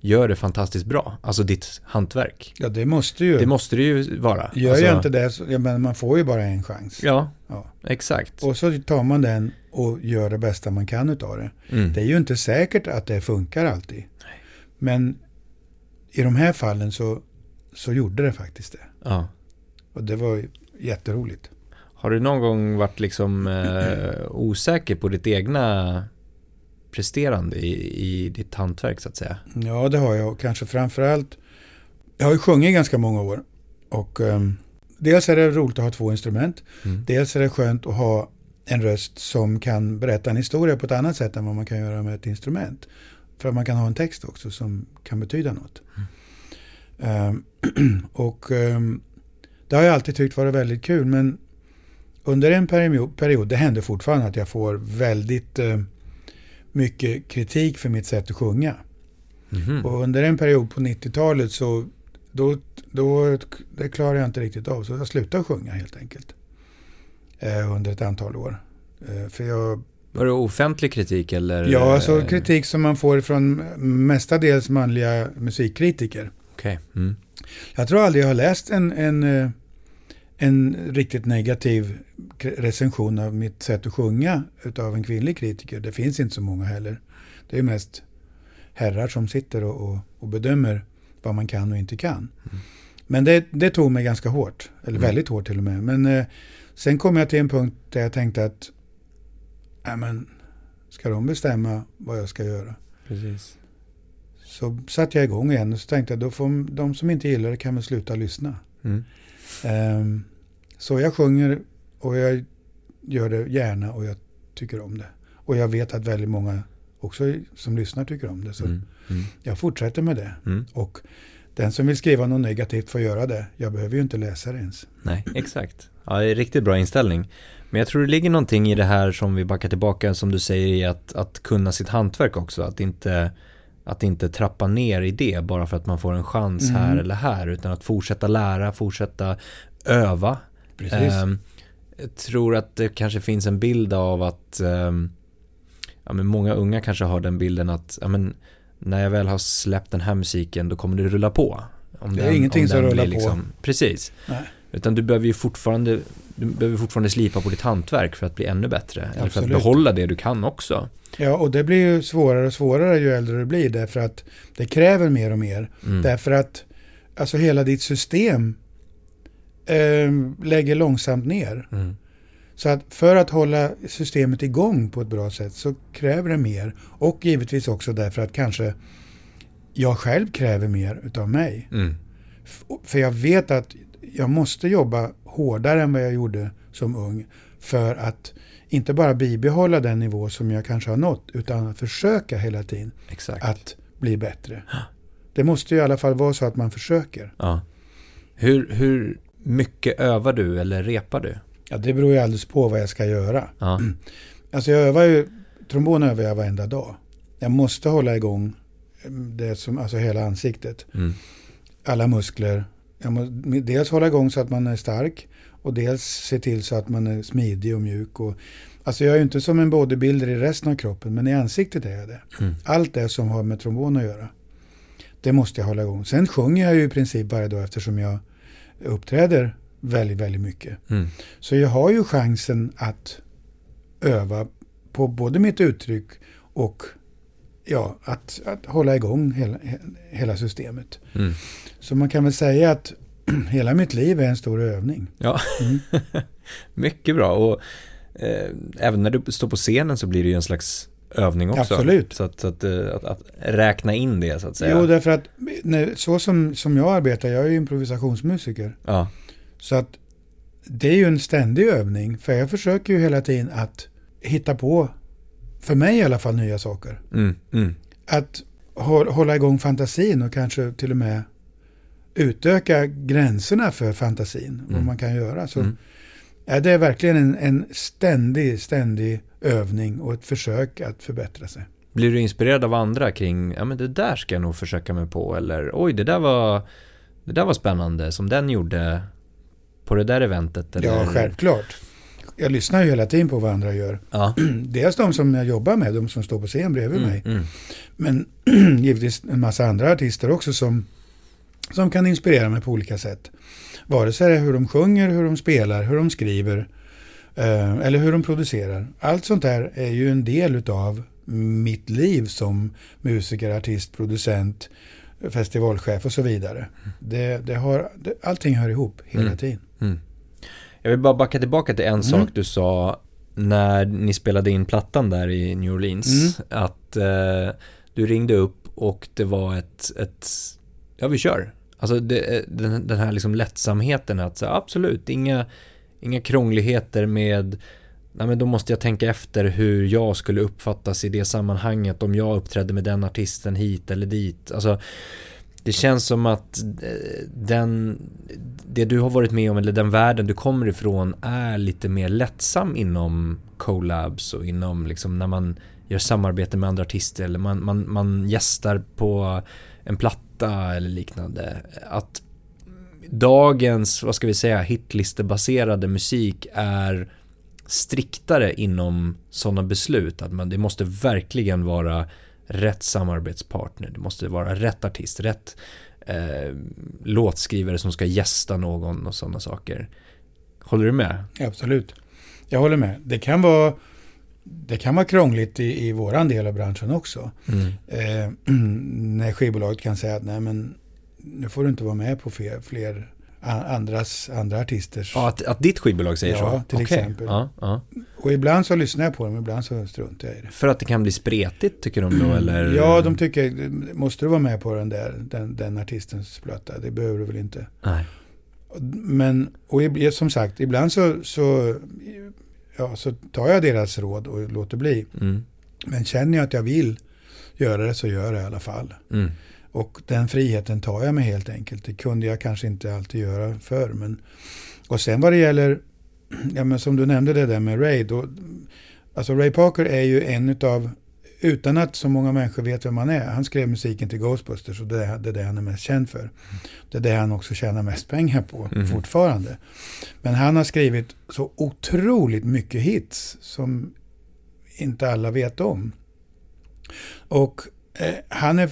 gör det fantastiskt bra. Alltså ditt hantverk. Ja, det måste ju. Det måste det ju vara. Gör alltså, jag inte det, så, ja, men man får ju bara en chans. Ja, ja, exakt. Och så tar man den och gör det bästa man kan utav det. Mm. Det är ju inte säkert att det funkar alltid. Nej. Men i de här fallen så, så gjorde det faktiskt det. Ja. Och det var jätteroligt. Har du någon gång varit liksom eh, osäker på ditt egna presterande i, i ditt hantverk så att säga? Ja, det har jag. Kanske framförallt. Jag har ju sjungit ganska många år. Och um, dels är det roligt att ha två instrument. Mm. Dels är det skönt att ha en röst som kan berätta en historia på ett annat sätt än vad man kan göra med ett instrument. För att man kan ha en text också som kan betyda något. Mm. Um, och um, det har jag alltid tyckt varit väldigt kul. Men under en period, det händer fortfarande att jag får väldigt mycket kritik för mitt sätt att sjunga. Mm. Och under en period på 90-talet så då, då, det klarade jag inte riktigt av. Så jag slutade sjunga helt enkelt. Eh, under ett antal år. Eh, för jag, var det offentlig kritik eller? Ja, alltså kritik som man får från mestadels manliga musikkritiker. Okay. Mm. Jag tror aldrig jag har läst en, en, eh, en riktigt negativ recension av mitt sätt att sjunga utav en kvinnlig kritiker. Det finns inte så många heller. Det är mest herrar som sitter och, och, och bedömer vad man kan och inte kan. Mm. Men det, det, tog mig ganska hårt, eller mm. väldigt hårt till och med. Men eh, sen kom jag till en punkt där jag tänkte att äh, men, ska de bestämma vad jag ska göra? Precis. Så satte jag igång igen och så tänkte jag då får de som inte gillar det kan väl sluta lyssna. Mm. Um, så jag sjunger och jag gör det gärna och jag tycker om det. Och jag vet att väldigt många också som lyssnar tycker om det. Så mm. Mm. jag fortsätter med det. Mm. Och den som vill skriva något negativt får göra det. Jag behöver ju inte läsa det ens. Nej, exakt. Ja, det är riktigt bra inställning. Men jag tror det ligger någonting i det här som vi backar tillbaka, som du säger, i att, att kunna sitt hantverk också. Att inte, att inte trappa ner i det bara för att man får en chans här mm. eller här, utan att fortsätta lära, fortsätta öva. Precis. Um, jag tror att det kanske finns en bild av att um, ja, men många unga kanske har den bilden att ja, men, när jag väl har släppt den här musiken då kommer det rulla på. Om det är den, ingenting som rullar liksom, på. Precis. Nej. Utan du behöver ju fortfarande, du behöver fortfarande slipa på ditt hantverk för att bli ännu bättre. Absolut. Eller för att behålla det du kan också. Ja, och det blir ju svårare och svårare ju äldre du blir därför att det kräver mer och mer. Mm. Därför att alltså hela ditt system eh, lägger långsamt ner. Mm. Så att för att hålla systemet igång på ett bra sätt så kräver det mer. Och givetvis också därför att kanske jag själv kräver mer utav mig. Mm. För jag vet att jag måste jobba hårdare än vad jag gjorde som ung för att inte bara bibehålla den nivå som jag kanske har nått utan att försöka hela tiden Exakt. att bli bättre. Det måste ju i alla fall vara så att man försöker. Ja. Hur, hur mycket övar du eller repar du? Ja, det beror ju alldeles på vad jag ska göra. Ja. Alltså jag övar ju, trombon övar jag varenda dag. Jag måste hålla igång det som, alltså hela ansiktet. Mm. Alla muskler. Jag måste dels hålla igång så att man är stark och dels se till så att man är smidig och mjuk. Och, alltså jag är ju inte som en bodybuilder i resten av kroppen men i ansiktet är jag det. Mm. Allt det som har med trombon att göra. Det måste jag hålla igång. Sen sjunger jag ju i princip varje dag eftersom jag uppträder väldigt, väldigt mycket. Mm. Så jag har ju chansen att öva på både mitt uttryck och ja, att, att hålla igång hela, hela systemet. Mm. Så man kan väl säga att hela mitt liv är en stor övning. Ja, Mm. mycket bra. Och eh, även när du står på scenen så blir det ju en slags övning också. Absolut. Så, att, så att, eh, att, att räkna in det så att säga. Jo, därför att när, så som, som jag arbetar, jag är ju improvisationsmusiker. Ja, Så att det är ju en ständig övning. För jag försöker ju hela tiden att hitta på, för mig i alla fall, nya saker. mm, mm, Att hå- hålla igång fantasin och kanske till och med utöka gränserna för fantasin. Vad Mm. man kan göra. Så Mm. ja, det är verkligen en, en ständig, ständig övning och ett försök att förbättra sig. Blir du inspirerad av andra kring, ja men det där ska jag nog försöka mig på eller oj det där var, det där var spännande som den gjorde på det där eventet eller? Ja, självklart. Jag lyssnar ju hela tiden på vad andra gör. Ja. Dels de som jag jobbar med, de som står på scen bredvid Mm, mig. mm, Men givetvis en massa andra artister också som, som kan inspirera mig på olika sätt. Vare sig det är hur de sjunger, hur de spelar, hur de skriver eller hur de producerar. Allt sånt där är ju en del utav mitt liv som musiker, artist, producent, festivalchef och så vidare. Det, det har, det, allting hör ihop hela Mm. tiden. mm. Jag vill bara backa tillbaka till en Mm. sak du sa när ni spelade in plattan där i New Orleans. Mm. Att eh, du ringde upp och det var ett, ett ja vi kör. Alltså det, den, den här liksom lättsamheten att säga absolut, inga, inga krångligheter med Nej men då måste jag tänka efter hur jag skulle uppfattas i det sammanhanget om jag uppträdde med den artisten hit eller dit. Alltså det känns som att eh, den, det du har varit med om eller den världen du kommer ifrån är lite mer lättsam inom collabs och inom liksom när man gör samarbete med andra artister eller man, man, man gästar på en platta eller liknande. Att dagens, vad ska vi säga, hitlistebaserade musik är striktare inom sådana beslut. Att man, det måste verkligen vara rätt samarbetspartner. Det måste vara rätt artist, rätt eh, låtskrivare som ska gästa någon och sådana saker. Håller du med? Absolut. Jag håller med. Det kan vara, det kan vara krångligt i, i våran del av branschen också. Mm. Eh, när skivbolaget kan säga att nej men nu får du inte vara med på fler, fler andras, andra artisters. Ja, att, att ditt skivbolag säger Ja, så? till Okej. exempel. Ja, ja. Och ibland så lyssnar jag på dem, ibland så struntar jag i det. För att det kan bli spretigt tycker de då eller? Ja, de tycker, måste du vara med på den där, den, den artistens platta? Det behöver du väl inte. Nej. Men, och som sagt, ibland så, så, ja, så tar jag deras råd och låter bli. Mm. Men känner jag att jag vill göra det så gör jag det i alla fall. Mm. Och den friheten tar jag mig helt enkelt. Det kunde jag kanske inte alltid göra förr. Men, och sen vad det gäller, ja, men som du nämnde det där med Ray. Då, alltså Ray Parker är ju en utav, utan att så många människor vet vem han är. Han skrev musiken till Ghostbusters och det är det är det han är mest känd för. Det är det han också tjänar mest pengar på Mhm. fortfarande. Men han har skrivit så otroligt mycket hits som inte alla vet om. Och eh, han är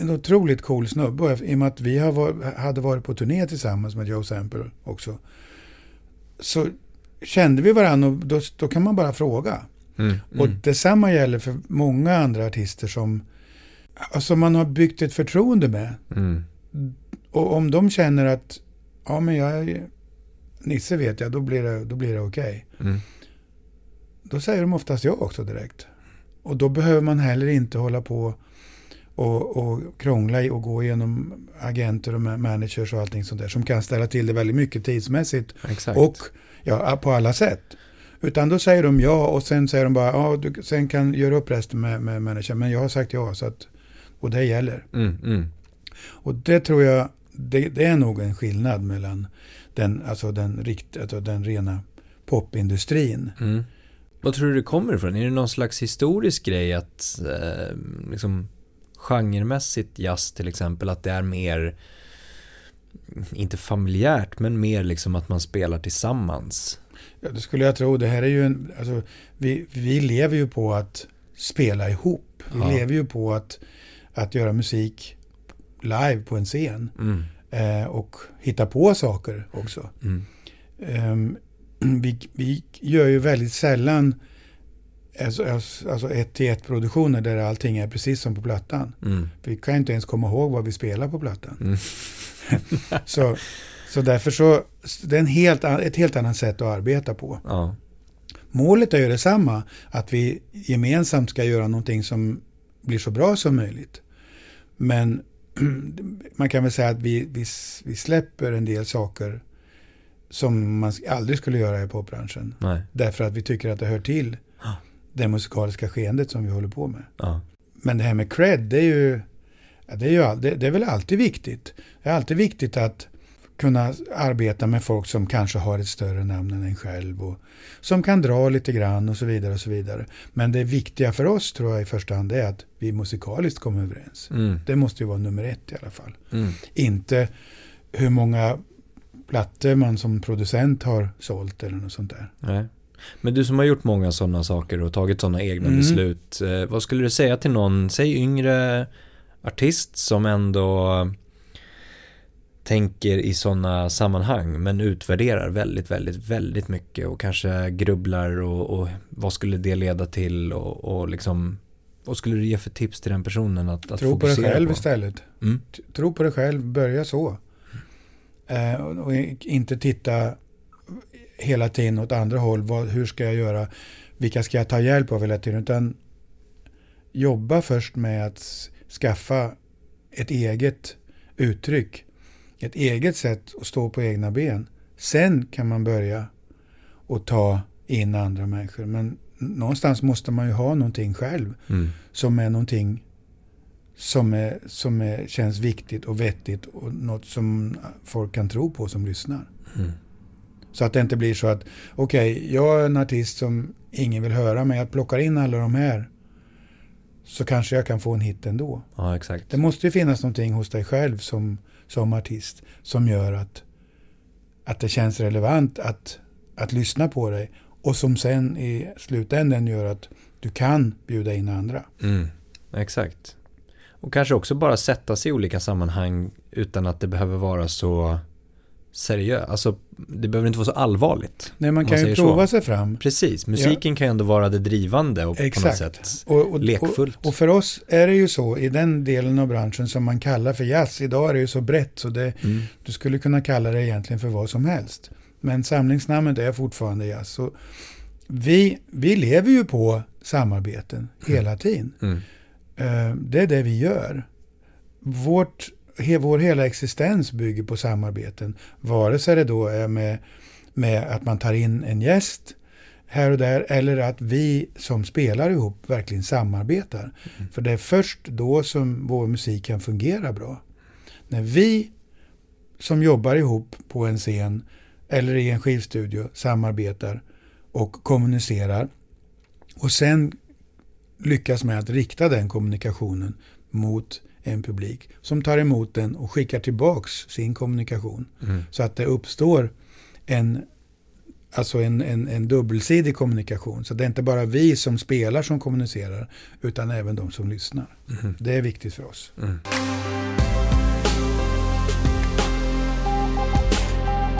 en otroligt cool snubbe och i och med att vi var, hade varit på turné tillsammans med Joe Sample också. Så kände vi varandra och då, då kan man bara fråga. Mm. Och Mm. detsamma gäller för många andra artister som alltså man har byggt ett förtroende med. Mm. Och om de känner att ja men jag är Nisse vet jag, då blir det, då blir det okej. Mm. Då säger de oftast ja också direkt. Och då behöver man heller inte hålla på och, och krångla och gå igenom agenter och ma- managers och allting sånt där som kan ställa till det väldigt mycket tidsmässigt Exakt. och ja, på alla sätt. Utan då säger de ja och sen säger de bara ja, du sen kan göra upp resten med, med managern. Men jag har sagt ja så att, och det gäller. Mm. Mm. Och det tror jag, det, det är nog en skillnad mellan den, alltså den, rikt, alltså den rena popindustrin. Mm. Vad tror du det kommer ifrån? Är det någon slags historisk grej att eh, liksom genremässigt jazz till exempel att det är mer inte familjärt men mer liksom att man spelar tillsammans. Ja, det skulle jag tro. Det här är ju en, alltså, vi, vi lever ju på att spela ihop. Vi Ja. lever ju på att, att göra musik live på en scen. Mm. Eh, och hitta på saker också. Mm. Ehm, vi, vi gör ju väldigt sällan alltså, ett till ett produktioner där allting är precis som på plattan. Mm. Vi kan inte ens komma ihåg vad vi spelar på plattan. Mm. så, så därför så, det är en helt, ett helt annat sätt att arbeta på. Ja. Målet är ju detsamma, att vi gemensamt ska göra någonting som blir så bra som möjligt. Men man kan väl säga att vi, vi, vi släpper en del saker som man aldrig skulle göra i popbranschen. Nej. Därför att vi tycker att det hör till. Det musikaliska skeendet som vi håller på med. Ja. Men det här med cred, det är ju, det är, ju det, det är väl alltid viktigt. Det är alltid viktigt att kunna arbeta med folk som kanske har ett större namn än en själv och som kan dra lite grann och så vidare. och så vidare. Men det viktiga för oss tror jag i första hand är att vi musikaliskt kommer överens. Mm. Det måste ju vara nummer ett i alla fall. Mm. Inte hur många plattor man som producent har sålt eller något sånt där. Nej. Men du som har gjort många sådana saker och tagit sådana egna Mm. beslut. Eh, vad skulle du säga till någon, säg yngre artist som ändå tänker i sådana sammanhang men utvärderar väldigt, väldigt, väldigt mycket och kanske grubblar och, och vad skulle det leda till och, och liksom vad skulle du ge för tips till den personen att, att Tro på dig fokusera själv på? istället. Mm. Tro på dig själv, börja så. Eh, och, och inte titta hela tiden åt andra håll. Vad, hur ska jag göra? Vilka ska jag ta hjälp av hela tiden? Utan jobba först med att skaffa ett eget uttryck. Ett eget sätt att stå på egna ben. Sen kan man börja och ta in andra människor. Men någonstans måste man ju ha någonting själv Mm. som är någonting som, är, som är, känns viktigt och vettigt och något som folk kan tro på som lyssnar. Mm. Så att det inte blir så att okej, jag är en artist som ingen vill höra men jag plockar in alla de här så kanske jag kan få en hit ändå. Ja, exakt. Det måste ju finnas någonting hos dig själv som, som artist som gör att, att det känns relevant att, att lyssna på dig och som sen i slutändan gör att du kan bjuda in andra. Mm, exakt. Och kanske också bara sätta sig i olika sammanhang utan att det behöver vara så seriöst. Alltså, det behöver inte vara så allvarligt. Nej, man kan man ju prova så. sig fram. Precis, musiken kan ju ändå vara det drivande och på något Exakt. sätt Och, och, lekfullt. Och, och för oss är det ju så i den delen av branschen som man kallar för jazz. Idag är det ju så brett så det, mm, du skulle kunna kalla det egentligen för vad som helst. Men samlingsnamnet är fortfarande jazz. Så vi, vi lever ju på samarbeten hela tiden. mm, Eh, Det är det vi gör. Vårt, vår hela existens bygger på samarbeten. Vare sig det då är med, med att man tar in en gäst här och där eller att vi som spelar ihop verkligen samarbetar. För det är först då som vår musik kan fungera bra. När vi som jobbar ihop på en scen eller i en skivstudio samarbetar och kommunicerar och sen lyckas med att rikta den kommunikationen mot en publik som tar emot den och skickar tillbaks sin kommunikation. mm, Så att det uppstår en, alltså en, en, en dubbelsidig kommunikation. Så det är inte bara vi som spelar som kommunicerar utan även de som lyssnar. mm, Det är viktigt för oss. mm.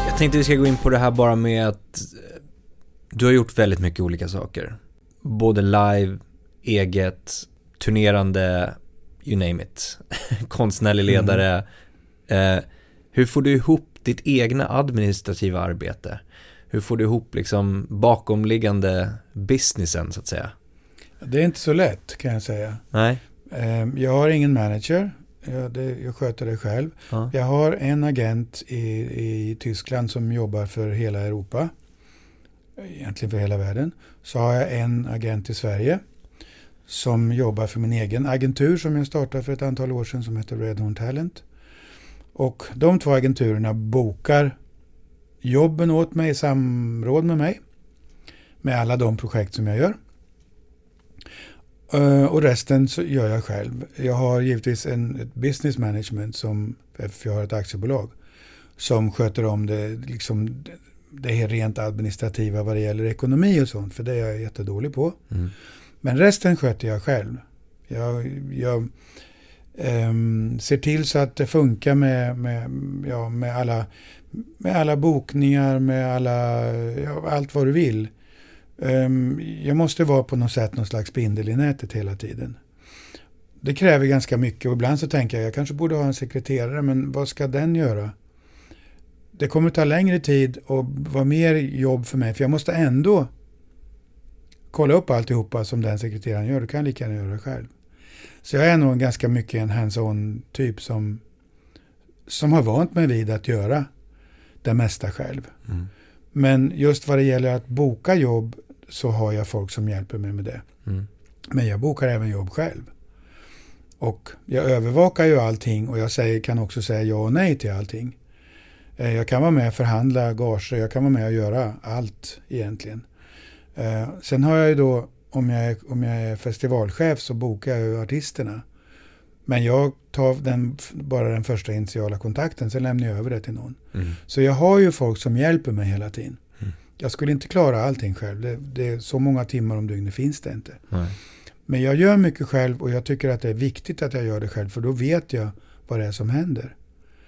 Jag tänkte vi ska gå in på det här bara med att eh, du har gjort väldigt mycket olika saker. Både live, eget, turnerande, you name it. Konstnärlig ledare. Eh, hur får du ihop ditt egna administrativa arbete? Hur får du ihop liksom bakomliggande businessen så att säga? Det är inte så lätt kan jag säga. Nej? Eh, Jag har ingen manager. Jag, det, jag sköter det själv. Ja. Jag har en agent i, i Tyskland som jobbar för hela Europa. Egentligen för hela världen. Så har jag en agent i Sverige. Som jobbar för min egen agentur som jag startade för ett antal år sedan som heter Redhorn Talent. Och de två agenturerna bokar jobben åt mig i samråd med mig. Med alla de projekt som jag gör. Eh, och resten så gör jag själv. Jag har givetvis en ett business management som, för jag har ett aktiebolag, som sköter om det, liksom, det rent administrativa vad det gäller ekonomi och sånt, för det är jag jättedålig på. Mm. Men resten sköter jag själv. Jag, jag, Um, ser till så att det funkar med, med, ja, med, alla, med alla bokningar, med alla, ja, allt vad du vill. Um, jag måste vara på något sätt någon slags spindel i nätet hela tiden. Det kräver ganska mycket och ibland så tänker jag jag kanske borde ha en sekreterare men vad ska den göra? Det kommer ta längre tid och vara mer jobb för mig för jag måste ändå kolla upp alltihopa som den sekreteraren gör. Det kan jag lika gärna göra det själv. Så jag är nog ganska mycket en hands-on typ som, som har vant mig vid att göra det mesta själv. Mm. Men just vad det gäller att boka jobb så har jag folk som hjälper mig med det. Mm. Men jag bokar även jobb själv. Och jag övervakar ju allting och jag säger, kan också säga ja och nej till allting. Eh, jag kan vara med och förhandla gager, jag kan vara med och göra allt egentligen. Eh, sen har jag ju då, om jag, är, om jag är festivalchef så bokar jag ju artisterna. Men jag tar den, bara den första initiala kontakten, sen lämnar jag över det till någon. Mm. Så jag har ju folk som hjälper mig hela tiden. Mm. Jag skulle inte klara allting själv. Det, det är så många timmar om dygnet finns det inte. Nej. Men jag gör mycket själv och jag tycker att det är viktigt att jag gör det själv för då vet jag vad det är som händer.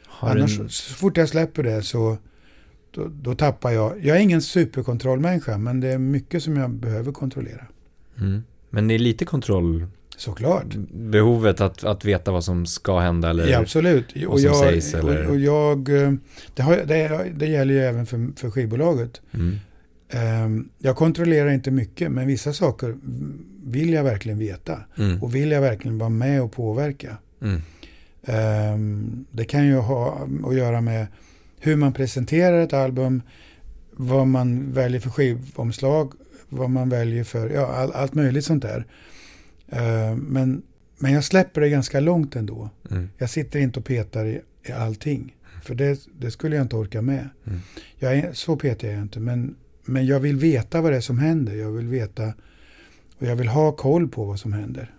Har Annars, en... så fort jag släpper det så då, då, tappar jag. Jag är ingen superkontrollmänniska men det är mycket som jag behöver kontrollera. Mm. Men det är lite kontroll? Såklart. Behovet att, att veta vad som ska hända eller ja, absolut. vad och som jag, sägs? Eller? Och, och jag, eh, det, har, det, det, gäller ju även för, för skivbolaget. Mm. Um, jag kontrollerar inte mycket men vissa saker vill jag verkligen veta. Mm. Och vill jag verkligen vara med och påverka. Mm. Um, det kan ju ha att göra med hur man presenterar ett album, vad man väljer för skivomslag, vad man väljer för, ja all, allt möjligt sånt där. Uh, men, men jag släpper det ganska långt ändå. Mm. Jag sitter inte och petar i, i allting. För det, det skulle jag inte orka med. Mm. Jag är, så petar jag inte, men, men jag vill veta vad det är som händer. Jag vill veta och jag vill ha koll på vad som händer.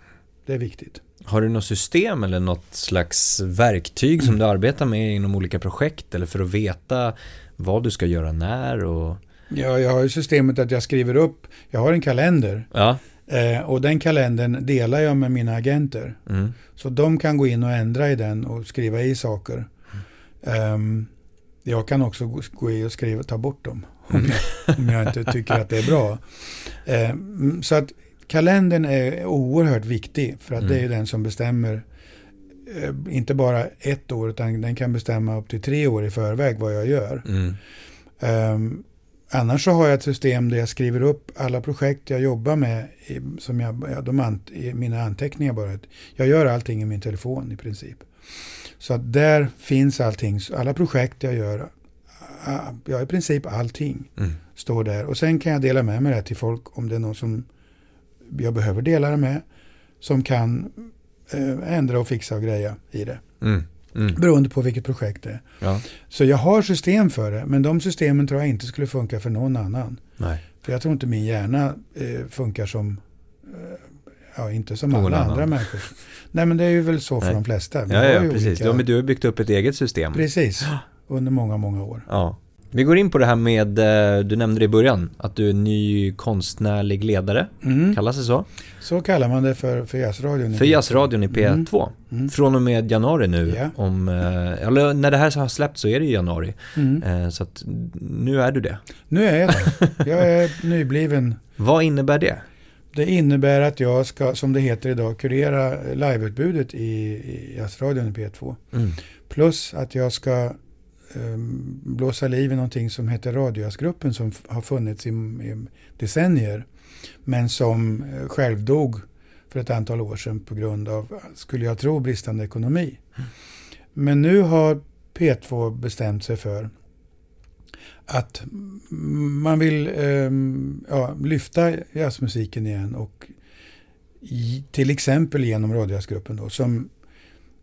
Det är viktigt. Har du något system eller något slags verktyg som du arbetar med inom olika projekt eller för att veta vad du ska göra när? Och... Ja, jag har ju systemet att jag skriver upp, jag har en kalender. Ja. Eh, och den kalendern delar jag med mina agenter. Mm. Så de kan gå in och ändra i den och skriva i saker. Mm. Jag kan också gå in och skriva, ta bort dem. Om jag, om jag inte tycker att det är bra. Eh, så att kalendern är oerhört viktig för att mm. det är den som bestämmer eh, inte bara ett år utan den kan bestämma upp till tre år i förväg vad jag gör. Mm. Um, annars så har jag ett system där jag skriver upp alla projekt jag jobbar med i, som jag, ja, de an, i mina anteckningar bara. Jag gör allting i min telefon i princip. Så att där finns allting, alla projekt jag gör, ja i princip allting mm. står där. Och sen kan jag dela med mig det till folk om det är någon som jag behöver dela det med som kan eh, ändra och fixa och greja i det. Mm. Mm. Beroende på vilket projekt det är. Ja. Så jag har system för det, men de systemen tror jag inte skulle funka för någon annan. Nej. För jag tror inte min hjärna eh, funkar som, eh, ja inte som någon alla annan. andra människor. Nej men det är ju väl så för Nej. de flesta. ja, ja, precis. Olika... Ja, men du har byggt upp ett eget system. Precis, under många, många år. Ja. Vi går in på det här med, eh, du nämnde det i början, att du är ny konstnärlig ledare. Mm. Kallas det så? Så kallar man det för, för jazzradion. För jazzradion i P2. Mm. Mm. Från och med januari nu. Yeah. Om, eh, eller när det här har släppt så är det i januari. Mm. Eh, så att nu är du det. Nu är jag det. Jag är nybliven. Vad innebär det? Det innebär att jag ska, som det heter idag, kurera liveutbudet i, i jazzradion i P2. Mm. Plus att jag ska Ehm, blåsa liv i någonting som heter Radiojazzgruppen som har funnits i, i decennier. Men som eh, självdog för ett antal år sedan på grund av, skulle jag tro, bristande ekonomi. Men nu har P2 bestämt sig för att man vill eh, ja, lyfta jazzmusiken igen och till exempel genom Radiojazzgruppen då, som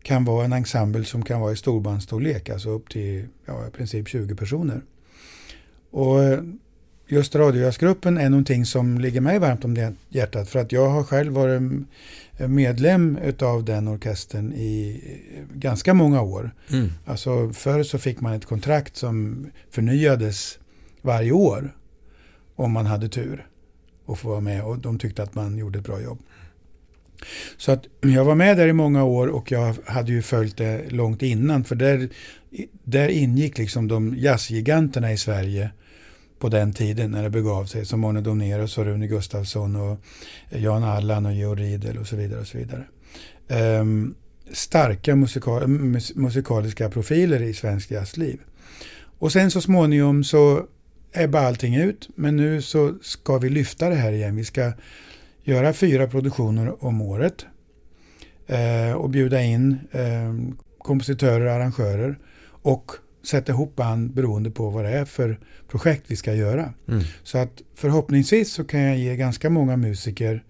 kan vara en ensemble som kan vara i storbandsstorlek, alltså upp till ja, i princip 20 personer. Och eh, just Radiojazzgruppen är någonting som ligger mig varmt om hjärtat för att jag har själv varit medlem av den orkestern i ganska många år. Mm. Alltså förr så fick man ett kontrakt som förnyades varje år om man hade tur och få vara med och de tyckte att man gjorde ett bra jobb. Så att jag var med där i många år och jag hade ju följt det långt innan. För där, där ingick liksom de jazzgiganterna i Sverige på den tiden när det begav sig. Som Arne Donéus och Rune Gustafsson och Jan Allan och Georg Riedel och så vidare. Och så vidare. Um, starka musikal, musikaliska profiler i svensk jazzliv. Och sen så småningom så ebbade allting ut. Men nu så ska vi lyfta det här igen. Vi ska göra fyra produktioner om året. Eh, och bjuda in eh, kompositörer och arrangörer. Och sätta ihop band beroende på vad det är för projekt vi ska göra. Mm. Så att förhoppningsvis så kan jag ge ganska många musiker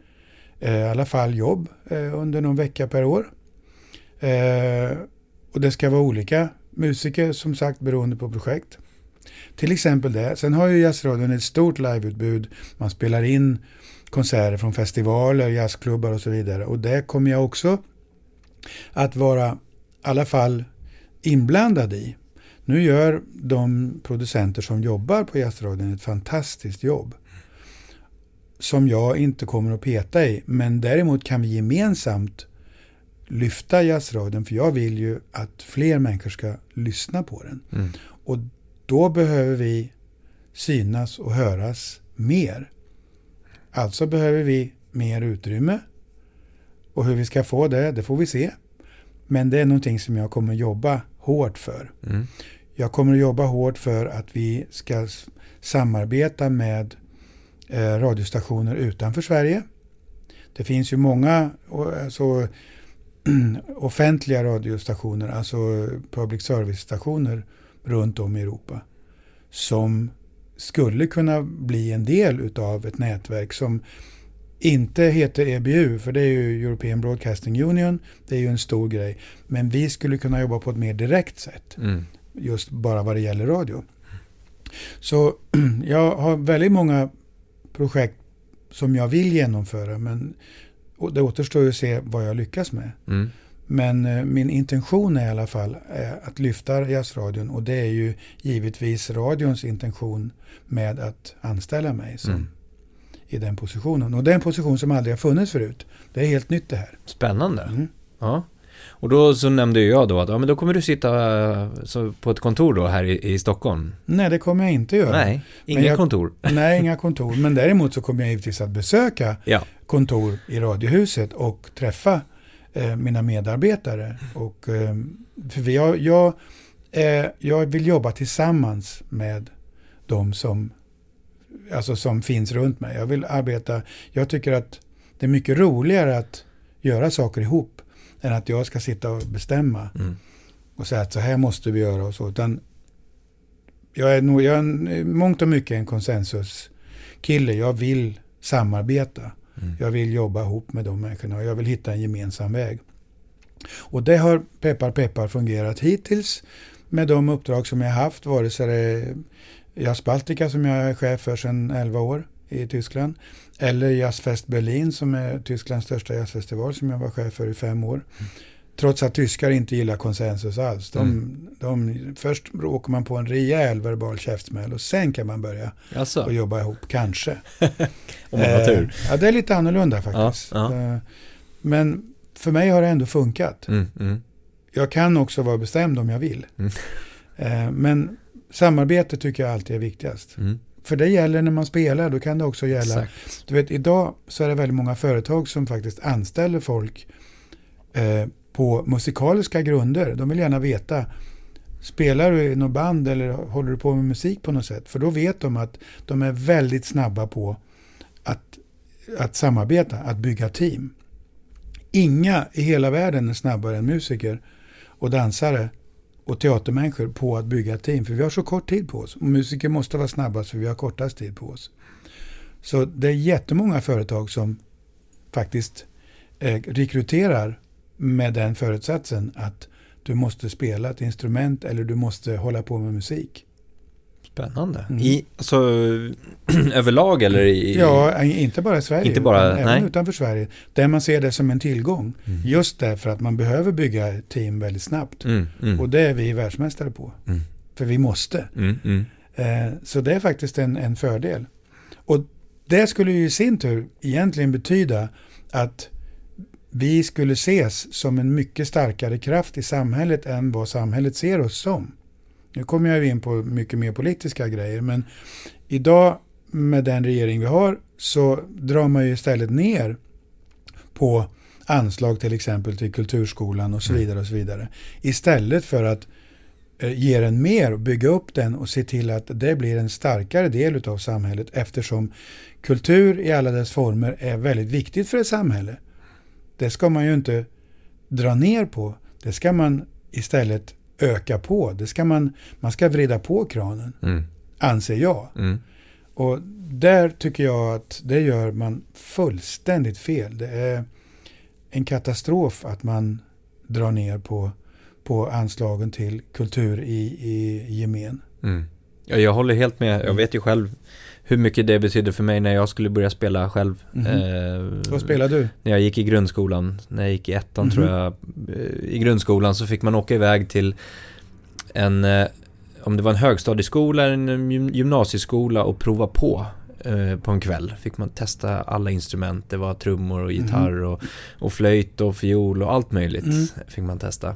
eh, i alla fall jobb eh, under någon vecka per år. Eh, och det ska vara olika musiker som sagt beroende på projekt. Till exempel det. Sen har ju Jazzradion ett stort liveutbud. Man spelar in konserter från festivaler, jazzklubbar och så vidare. Och det kommer jag också att vara i alla fall inblandad i. Nu gör de producenter som jobbar på Jazzradion ett fantastiskt jobb. Som jag inte kommer att peta i. Men däremot kan vi gemensamt lyfta jazzradion. För jag vill ju att fler människor ska lyssna på den. Mm. Och då behöver vi synas och höras mer. Alltså behöver vi mer utrymme. Och hur vi ska få det, det får vi se. Men det är någonting som jag kommer jobba hårt för. Mm. Jag kommer att jobba hårt för att vi ska samarbeta med eh, radiostationer utanför Sverige. Det finns ju många alltså, offentliga radiostationer, alltså public service-stationer runt om i Europa som skulle kunna bli en del av ett nätverk som inte heter EBU, för det är ju European Broadcasting Union, det är ju en stor grej. Men vi skulle kunna jobba på ett mer direkt sätt, mm. just bara vad det gäller radio. Så jag har väldigt många projekt som jag vill genomföra, men det återstår ju att se vad jag lyckas med. Mm. Men eh, min intention är i alla fall eh, att lyfta jazzradion och det är ju givetvis radions intention med att anställa mig som, mm. i den positionen. Och det är en position som aldrig har funnits förut. Det är helt nytt det här. Spännande. Mm. Ja. Och då så nämnde jag då att ja, men då kommer du sitta eh, på ett kontor då här i, i Stockholm. Nej, det kommer jag inte göra. Nej, inga jag, kontor. Nej, inga kontor. Men däremot så kommer jag givetvis att besöka ja. kontor i Radiohuset och träffa eh, mina medarbetare. Och, eh, för jag, jag, eh, jag vill jobba tillsammans med de som, alltså som finns runt mig. Jag vill arbeta, jag tycker att det är mycket roligare att göra saker ihop än att jag ska sitta och bestämma mm. och säga att så här måste vi göra och så. Utan jag är nog, jag är mångt och mycket en konsensuskille. Jag vill samarbeta. Mm. Jag vill jobba ihop med de människorna och jag vill hitta en gemensam väg. Och det har peppar peppar fungerat hittills med de uppdrag som jag haft, vare sig det är Jazz Baltica som jag är chef för sedan 11 år i Tyskland, eller Jazzfest Berlin som är Tysklands största jazzfestival som jag var chef för i fem år. Mm. Trots att tyskar inte gillar konsensus alls. De, mm. de, först åker man på en rejäl verbal käftsmäll och sen kan man börja alltså. och jobba ihop, kanske. Om man har tur. Eh, ja, det är lite annorlunda faktiskt. Ja, ja. Eh, men för mig har det ändå funkat. Mm, mm. Jag kan också vara bestämd om jag vill. Mm. Eh, men samarbete tycker jag alltid är viktigast. Mm. För det gäller när man spelar, då kan det också gälla. Exakt. Du vet, idag så är det väldigt många företag som faktiskt anställer folk eh, på musikaliska grunder. De vill gärna veta, spelar du i något band eller håller du på med musik på något sätt? För då vet de att de är väldigt snabba på att, att samarbeta, att bygga team. Inga i hela världen är snabbare än musiker och dansare och teatermänniskor på att bygga team. För vi har så kort tid på oss. Och musiker måste vara snabbast för vi har kortast tid på oss. Så det är jättemånga företag som faktiskt eh, rekryterar med den förutsatsen att du måste spela ett instrument eller du måste hålla på med musik. Spännande. Mm. I, alltså, överlag eller i... Ja, inte bara i Sverige. Inte bara, även nej. utanför Sverige. Där man ser det som en tillgång. Mm. Just därför att man behöver bygga team väldigt snabbt. Mm, mm. Och det är vi världsmästare på. Mm. För vi måste. Mm, eh, så det är faktiskt en, en fördel. Och det skulle ju i sin tur egentligen betyda att vi skulle ses som en mycket starkare kraft i samhället än vad samhället ser oss som. Nu kommer jag in på mycket mer politiska grejer, men idag med den regering vi har så drar man ju istället ner på anslag till exempel till kulturskolan och så mm. vidare. och så vidare. Istället för att eh, ge den mer och bygga upp den och se till att det blir en starkare del av samhället eftersom kultur i alla dess former är väldigt viktigt för ett samhälle. Det ska man ju inte dra ner på. Det ska man istället öka på. Det ska man, man ska vrida på kranen, mm. anser jag. Mm. Och där tycker jag att det gör man fullständigt fel. Det är en katastrof att man drar ner på, på anslagen till kultur i, i gemen. Mm. Ja, jag håller helt med. Jag mm. vet ju själv hur mycket det betydde för mig när jag skulle börja spela själv. Mm -hmm. eh, Vad spelade du? När jag gick i grundskolan, när jag gick i ettan mm -hmm. tror jag. Eh, I grundskolan så fick man åka iväg till en, eh, om det var en högstadieskola eller en gymnasieskola och prova på eh, på en kväll. Fick man testa alla instrument. Det var trummor och gitarr mm. och, och flöjt och fiol och allt möjligt mm. fick man testa.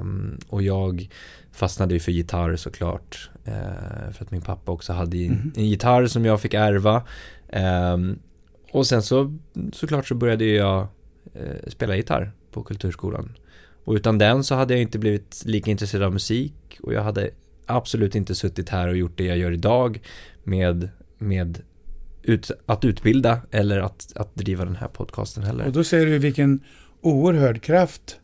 Um, och jag fastnade ju för gitarr såklart. Uh, för att min pappa också hade mm. en gitarr som jag fick ärva. Um, och sen så såklart så började jag uh, spela gitarr på kulturskolan. Och utan den så hade jag inte blivit lika intresserad av musik och jag hade absolut inte suttit här och gjort det jag gör idag med, med ut, att utbilda eller att, att driva den här podcasten heller. Och då ser du vilken oerhörd kraft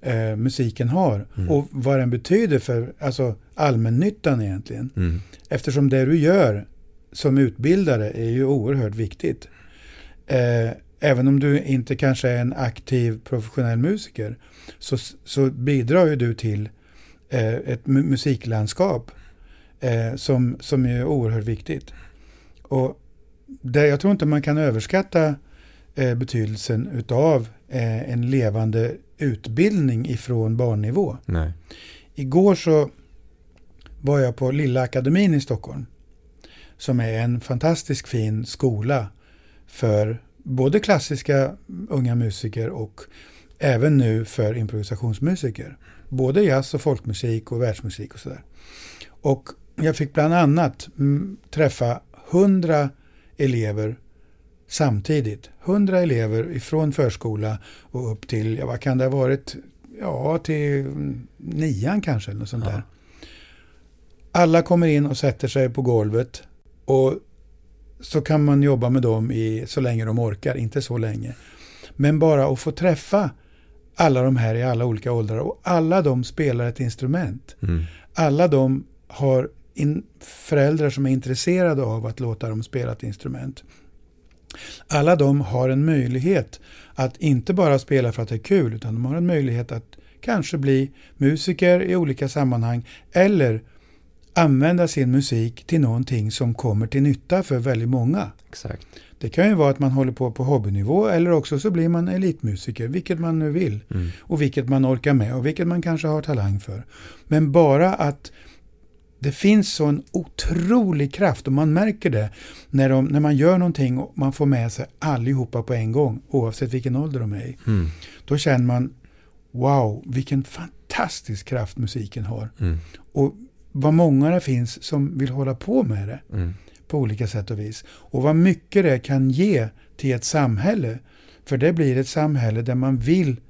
eh, musiken har mm. och vad den betyder för alltså, allmännyttan egentligen. Mm. Eftersom det du gör som utbildare är ju oerhört viktigt. Eh, även om du inte kanske är en aktiv professionell musiker så, så bidrar ju du till eh, ett musiklandskap eh, som, som är oerhört viktigt. Och det, jag tror inte man kan överskatta eh, betydelsen utav eh, en levande utbildning ifrån barnnivå. Nej. Igår så var jag på Lilla Akademin i Stockholm. Som är en fantastisk fin skola för både klassiska unga musiker och även nu för improvisationsmusiker. Både jazz och folkmusik och världsmusik och sådär. Och jag fick bland annat mm, träffa hundra elever samtidigt. 100 elever ifrån förskola och upp till, ja vad kan det ha varit, ja till nian kanske eller något sånt ja. där. Alla kommer in och sätter sig på golvet och så kan man jobba med dem i så länge de orkar, inte så länge. Men bara att få träffa alla de här i alla olika åldrar och alla de spelar ett instrument. Mm. Alla de har in, föräldrar som är intresserade av att låta dem spela ett instrument. Alla de har en möjlighet att inte bara spela för att det är kul utan de har en möjlighet att kanske bli musiker i olika sammanhang eller använda sin musik till någonting som kommer till nytta för väldigt många. Exakt. Det kan ju vara att man håller på på hobbynivå eller också så blir man elitmusiker, vilket man nu vill. Mm. Och vilket man orkar med och vilket man kanske har talang för. Men bara att det finns sån otrolig kraft och man märker det när, de, när man gör någonting och man får med sig allihopa på en gång oavsett vilken ålder de är i. Mm. Då känner man wow, vilken fantastisk kraft musiken har. Mm. Och vad många det finns som vill hålla på med det mm. på olika sätt och vis. Och vad mycket det kan ge till ett samhälle. För det blir ett samhälle där man vill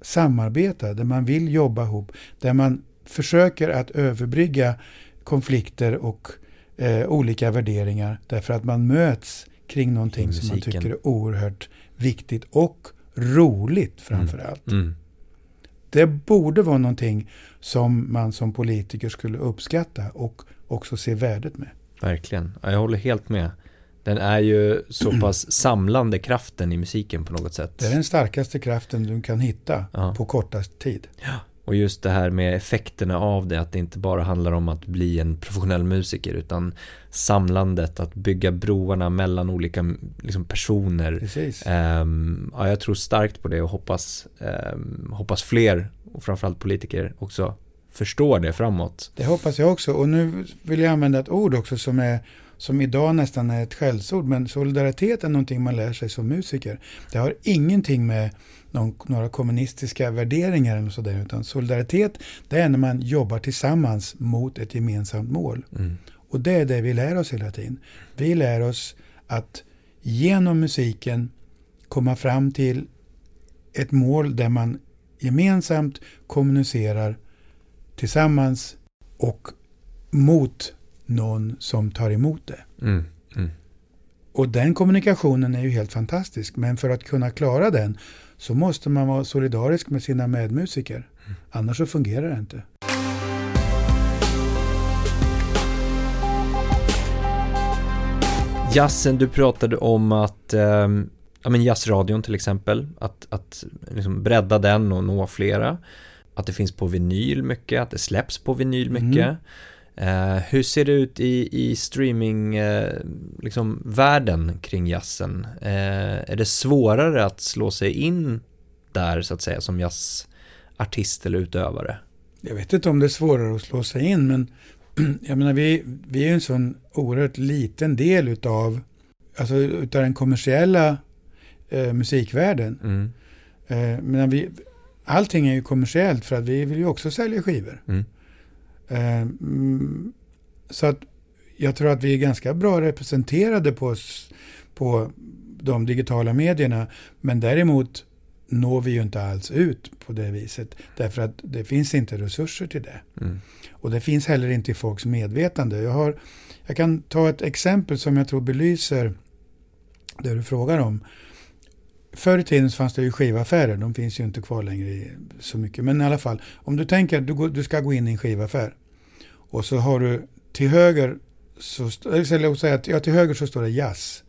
samarbeta, där man vill jobba ihop, där man försöker att överbrygga konflikter och eh, olika värderingar därför att man möts kring någonting som man tycker är oerhört viktigt och roligt framför allt. Mm. Mm. Det borde vara någonting som man som politiker skulle uppskatta och också se värdet med. Verkligen, jag håller helt med. Den är ju så pass samlande kraften i musiken på något sätt. Det är den starkaste kraften du kan hitta ja. på kortast tid. Ja. Och just det här med effekterna av det, att det inte bara handlar om att bli en professionell musiker utan samlandet, att bygga broarna mellan olika liksom, personer. Um, ja, jag tror starkt på det och hoppas, um, hoppas fler och framförallt politiker också förstår det framåt. Det hoppas jag också och nu vill jag använda ett ord också som är som idag nästan är ett skällsord, men solidaritet är någonting man lär sig som musiker. Det har ingenting med någon, några kommunistiska värderingar eller sådär, utan solidaritet det är när man jobbar tillsammans mot ett gemensamt mål. Mm. Och det är det vi lär oss hela tiden. Vi lär oss att genom musiken komma fram till ett mål där man gemensamt kommunicerar tillsammans och mot någon som tar emot det. Mm, mm. Och den kommunikationen är ju helt fantastisk. Men för att kunna klara den så måste man vara solidarisk med sina medmusiker. Mm. Annars så fungerar det inte. Jazzen, du pratade om att eh, ja, men jazzradion till exempel, att, att liksom bredda den och nå flera. Att det finns på vinyl mycket, att det släpps på vinyl mm. mycket. Mm. Eh, hur ser det ut i, i streaming, eh, liksom världen kring jazzen? Eh, är det svårare att slå sig in där så att säga som jazzartist eller utövare? Jag vet inte om det är svårare att slå sig in, men jag menar, vi, vi är en sån oerhört liten del utav, alltså, utav den kommersiella eh, musikvärlden. Mm. Eh, men vi, allting är ju kommersiellt för att vi vill ju också sälja skivor. Mm. Eh, mm, så att jag tror att vi är ganska bra representerade på, på de digitala medierna. Men däremot når vi ju inte alls ut på det viset. Därför att det finns inte resurser till det. Mm. Och det finns heller inte i folks medvetande. Jag, har, jag kan ta ett exempel som jag tror belyser det du frågar om. Förr i tiden fanns det ju skivaffärer. De finns ju inte kvar längre så mycket. Men i alla fall, om du tänker att du, du ska gå in i en skivaffär. Och så har du till höger, så, eller säga att ja, till höger så står det jazz.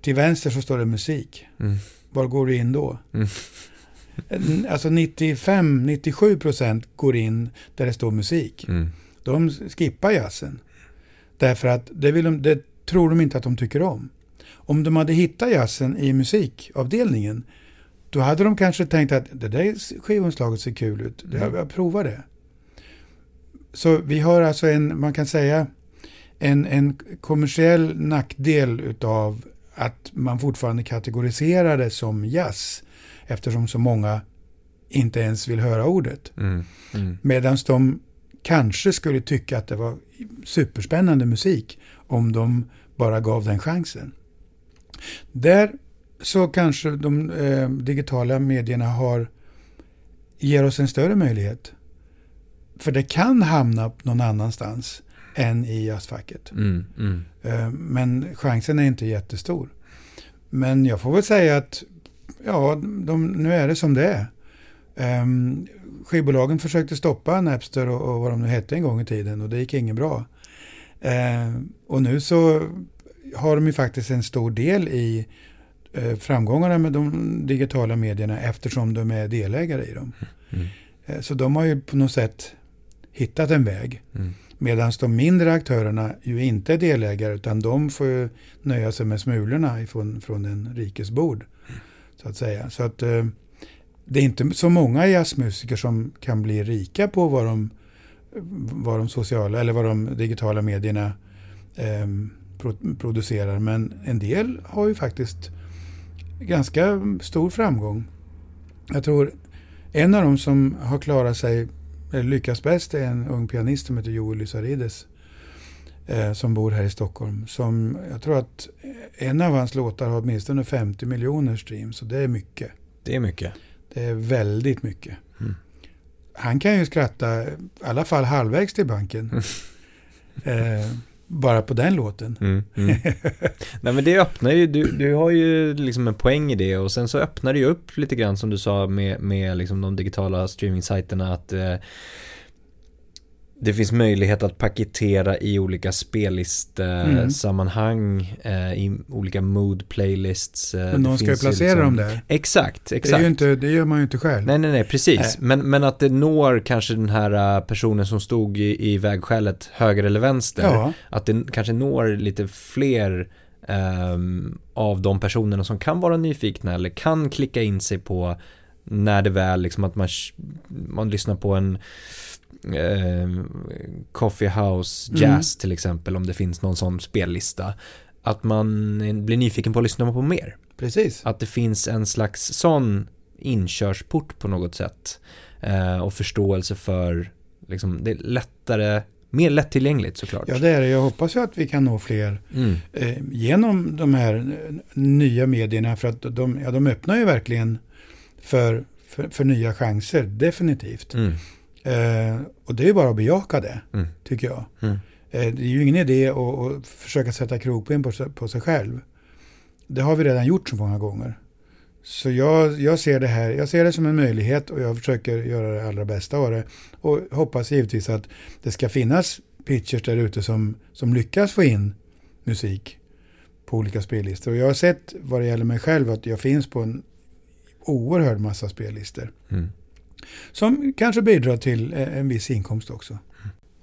Till vänster så står det musik. Mm. Var går du in då? Mm. Alltså 95-97 procent går in där det står musik. Mm. De skippar jazzen. Därför att det, vill de, det tror de inte att de tycker om. Om de hade hittat jazzen i musikavdelningen då hade de kanske tänkt att det där skivomslaget ser kul ut. Mm. Jag provar det. Så vi har alltså en, man kan säga, en, en kommersiell nackdel utav att man fortfarande kategoriserar det som jazz eftersom så många inte ens vill höra ordet. Mm. Mm. Medan de kanske skulle tycka att det var superspännande musik om de bara gav den chansen. Där så kanske de eh, digitala medierna har, ger oss en större möjlighet. För det kan hamna någon annanstans än i jazzfacket. Mm, mm. Eh, men chansen är inte jättestor. Men jag får väl säga att ja, de, nu är det som det är. Um, skivbolagen försökte stoppa Napster och, och, vad de nu hette en gång i tiden och det gick inget bra. Uh, och nu så har de ju faktiskt en stor del i uh, framgångarna med de digitala medierna eftersom de är delägare i dem. Mm. Uh, så de har ju på något sätt hittat en väg. Mm. Medan de mindre aktörerna ju inte är delägare utan de får nöja sig med smulorna ifrån, från den rikes bord. Så att säga. Så att eh, det är inte så många jazzmusiker som kan bli rika på vad de, vad de sociala eller vad de digitala medierna eh, pro, producerar. Men en del har ju faktiskt ganska stor framgång. Jag tror en av dem som har klarat sig lyckas bäst är en ung pianist som heter Joel Lysarides. Eh, som bor här i Stockholm. Som, jag tror att en av hans låtar har åtminstone 50 miljoner streams. Så det är mycket. Det är mycket. Det är väldigt mycket. Mm. Han kan ju skratta i alla fall halvvägs till banken. eh, bara på den låten. Mm, mm. Nej men det öppnar ju, du, du har ju liksom en poäng i det och sen så öppnar det ju upp lite grann som du sa med, med liksom de digitala streaming-sajterna att eh, det finns möjlighet att paketera i olika spellistsammanhang, mm. eh, i olika mood playlists. Eh, men någon ska ju placera liksom... dem där. Exakt, exakt. Det, är inte, det gör man ju inte själv. Nej, nej, nej, precis. Nej. Men, men att det når kanske den här eh, personen som stod i, i vägskälet höger eller vänster. Ja. Att det kanske når lite fler um, av de personerna som kan vara nyfikna eller kan klicka in sig på när det väl liksom att man, man lyssnar på en eh, Coffee House Mm. Jazz till exempel, om det finns någon sån spellista, att man blir nyfiken på att lyssna på mer. Precis. Att det finns en slags sån inkörsport på något sätt eh, och förståelse för, liksom, det är lättare, mer lättillgängligt såklart. Ja, det är det. Jag hoppas ju att vi kan nå fler Mm. eh, genom de här eh, nya medierna. För att de, ja, de öppnar ju verkligen för, för, för nya chanser, definitivt. Mm. Eh, och det är bara att bejaka det, Mm. tycker jag. Mm. Eh, det är ju ingen idé att, att försöka sätta krokben på, sig- på sig själv. Det har vi redan gjort så många gånger. Så jag, jag ser det här jag ser det som en möjlighet och jag försöker göra det allra bästa av det. Och hoppas givetvis att det ska finnas pitchers där ute som, som lyckas få in musik på olika spellistor. Och jag har sett vad det gäller mig själv att jag finns på en oerhörd massa spellistor. Mm. Som kanske bidrar till eh, en viss inkomst också.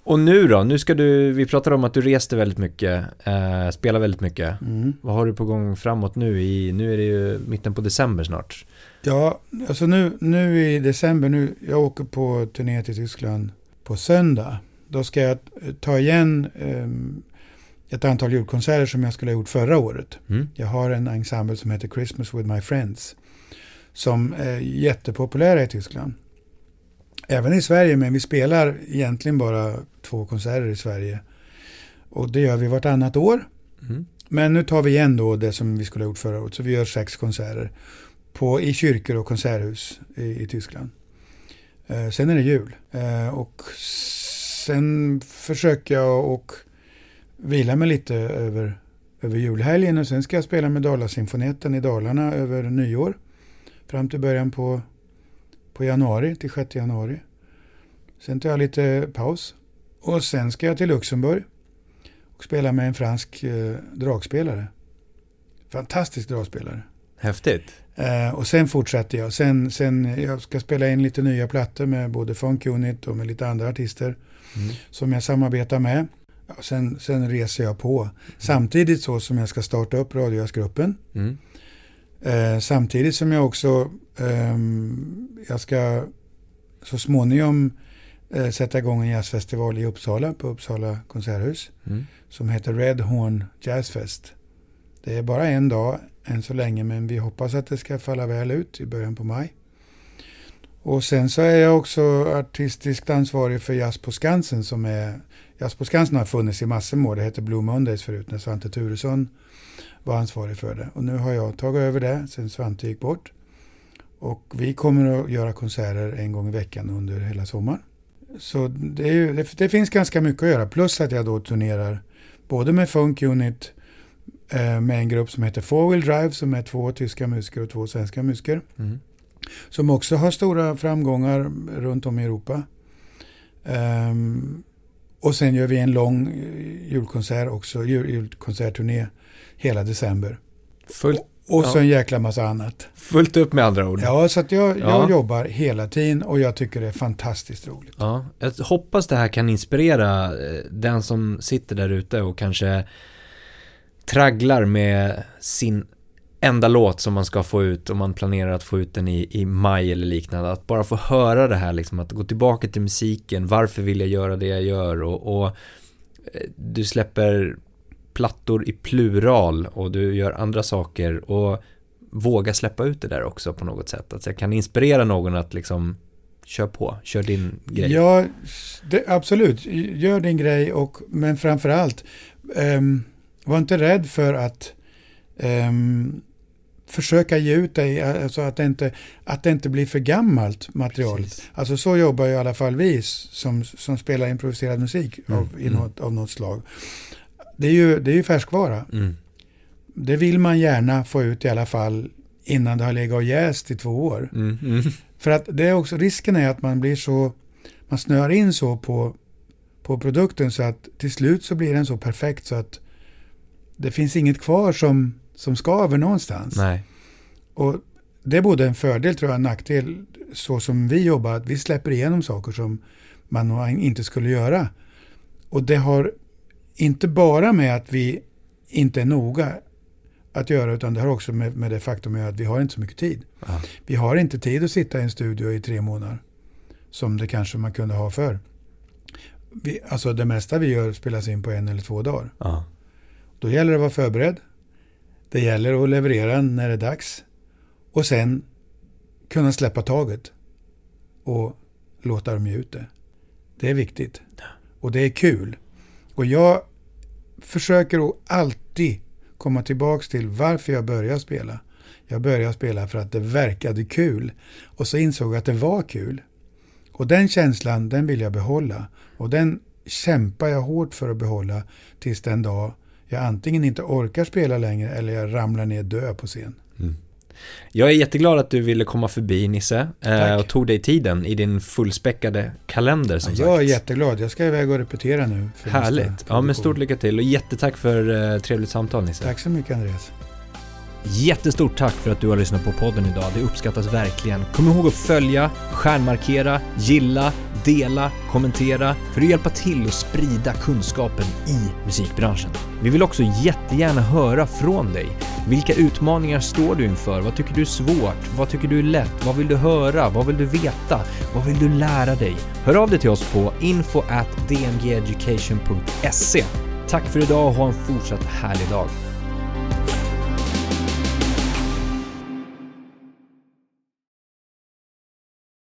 Och nu då? Nu ska du, vi pratar om att du reste väldigt mycket, eh, spelar väldigt mycket. Mm. Vad har du på gång framåt nu? I, nu är det ju mitten på december snart. Ja, alltså nu, nu i december, nu, jag åker på turné till Tyskland på söndag. Då ska jag eh, ta igen ehm, ett antal julkonserter som jag skulle ha gjort förra året. Mm. Jag har en ensemble som heter Christmas with my friends. Som är jättepopulära i Tyskland. Även i Sverige, men vi spelar egentligen bara två konserter i Sverige. Och det gör vi vartannat år. Mm. Men nu tar vi igen då det som vi skulle ha gjort förra året. Så vi gör sex konserter på, i kyrkor och konserthus i, i Tyskland. Eh, sen är det jul. Eh, och sen försöker jag och vila mig lite över, över julhelgen. Och sen ska jag spela med Dalasymfoneten i Dalarna över nyår. Fram till början på, på januari, till 6 januari. Sen tar jag lite paus. Och sen ska jag till Luxemburg och spela med en fransk eh, dragspelare. Fantastisk dragspelare. Häftigt. Eh, och sen fortsätter jag. Sen, sen jag ska spela in lite nya plattor med både Funk Unit och med lite andra artister Mm. som jag samarbetar med. Ja, sen, sen reser jag på. Samtidigt så som jag ska starta upp Radiojazzgruppen. Mm. Eh, samtidigt som jag också ehm, jag ska så småningom eh, sätta igång en jazzfestival i Uppsala på Uppsala konserthus Mm. som heter Red Horn Jazzfest. Det är bara en dag än så länge men vi hoppas att det ska falla väl ut i början på maj. Och sen så är jag också artistiskt ansvarig för Jazz på Skansen som är Jazz på Skansen har funnits i massor med år. Det hette Blue Mondays förut när Svante Turesson var ansvarig för det. Och nu har jag tagit över det sen Svante gick bort. Och vi kommer att göra konserter en gång i veckan under hela sommaren. Så det, ju, det, det finns ganska mycket att göra. Plus att jag då turnerar både med Funk Unit eh, med en grupp som heter Four Wheel Drive som är två tyska musiker och två svenska musiker. Mm. Som också har stora framgångar runt om i Europa. Ehm, och sen gör vi en lång eh, julkonsert också, jul, julkonsertturné hela december. Fullt, Och så Ja. en jäkla massa annat. fullt upp med andra ord. Ja, så att jag, jag Ja. jobbar hela tiden och jag tycker det är fantastiskt roligt. Ja, jag hoppas det här kan inspirera eh, den som sitter där ute och kanske tragglar med sin enda låt som man ska få ut och man planerar att få ut den i, i maj eller liknande. Att bara få höra det här liksom, att gå tillbaka till musiken, varför vill jag göra det jag gör och, och eh, du släpper plattor i plural och du gör andra saker och våga släppa ut det där också på något sätt. Att jag kan inspirera någon att liksom kör på, kör din grej. Ja, det, absolut. Gör din grej, och, men framför allt, ehm, var inte rädd för att ehm, försöka ge ut dig, alltså att det inte, att det inte blir för gammalt material. Precis. Alltså så jobbar ju i alla fall vi som, som spelar improviserad musik Mm, av, i mm. något, av något slag. Det är ju, det är ju färskvara. Mm. Det vill man gärna få ut i alla fall innan det har legat och jäst i två år. Mm. Mm. För att det är också, risken är att man blir så, man snöar in så på, på produkten så att till slut så blir den så perfekt så att det finns inget kvar som, som skaver någonstans. Nej. Och det är både en fördel tror jag, en nackdel så som vi jobbar, att vi släpper igenom saker som man inte skulle göra. Och det har inte bara med att vi inte är noga att göra, utan det har också med, med det faktum att vi har inte så mycket tid. Ja. Vi har inte tid att sitta i en studio i tre månader. Som det kanske man kunde ha för. vi, alltså det mesta vi gör spelas in på en eller två dagar. Ja. Då gäller det att vara förberedd. Det gäller att leverera när det är dags. Och sen kunna släppa taget och låta dem ge ut det. Det är viktigt. Och det är kul. Och jag försöker alltid komma tillbaks till varför jag började spela. Jag började spela för att det verkade kul. Och så insåg jag att det var kul. Och den känslan, den vill jag behålla. Och den kämpar jag hårt för att behålla tills den dag jag antingen inte orkar spela längre eller jag ramlar ner död på scen. Jag är jätteglad att du ville komma förbi Nisse eh, Tack. och tog dig tiden i din fullspäckade kalender som jag är sagt. jätteglad. Jag ska iväg och repetera nu. Härligt. Ja men stort lycka till och jättetack för eh, trevligt samtal Nisse. Tack så mycket Andreas. Jättestort tack för att du har lyssnat på podden idag. Det uppskattas verkligen. Kom ihåg att följa, stjärnmarkera, gilla, dela, kommentera för att hjälpa till att sprida kunskapen i musikbranschen. Vi vill också jättegärna höra från dig. Vilka utmaningar står du inför? Vad tycker du är svårt? Vad tycker du är lätt? Vad vill du höra? Vad vill du veta? Vad vill du lära dig? Hör av dig till oss på info at dmgeducation.se. Tack för idag och ha en fortsatt härlig dag.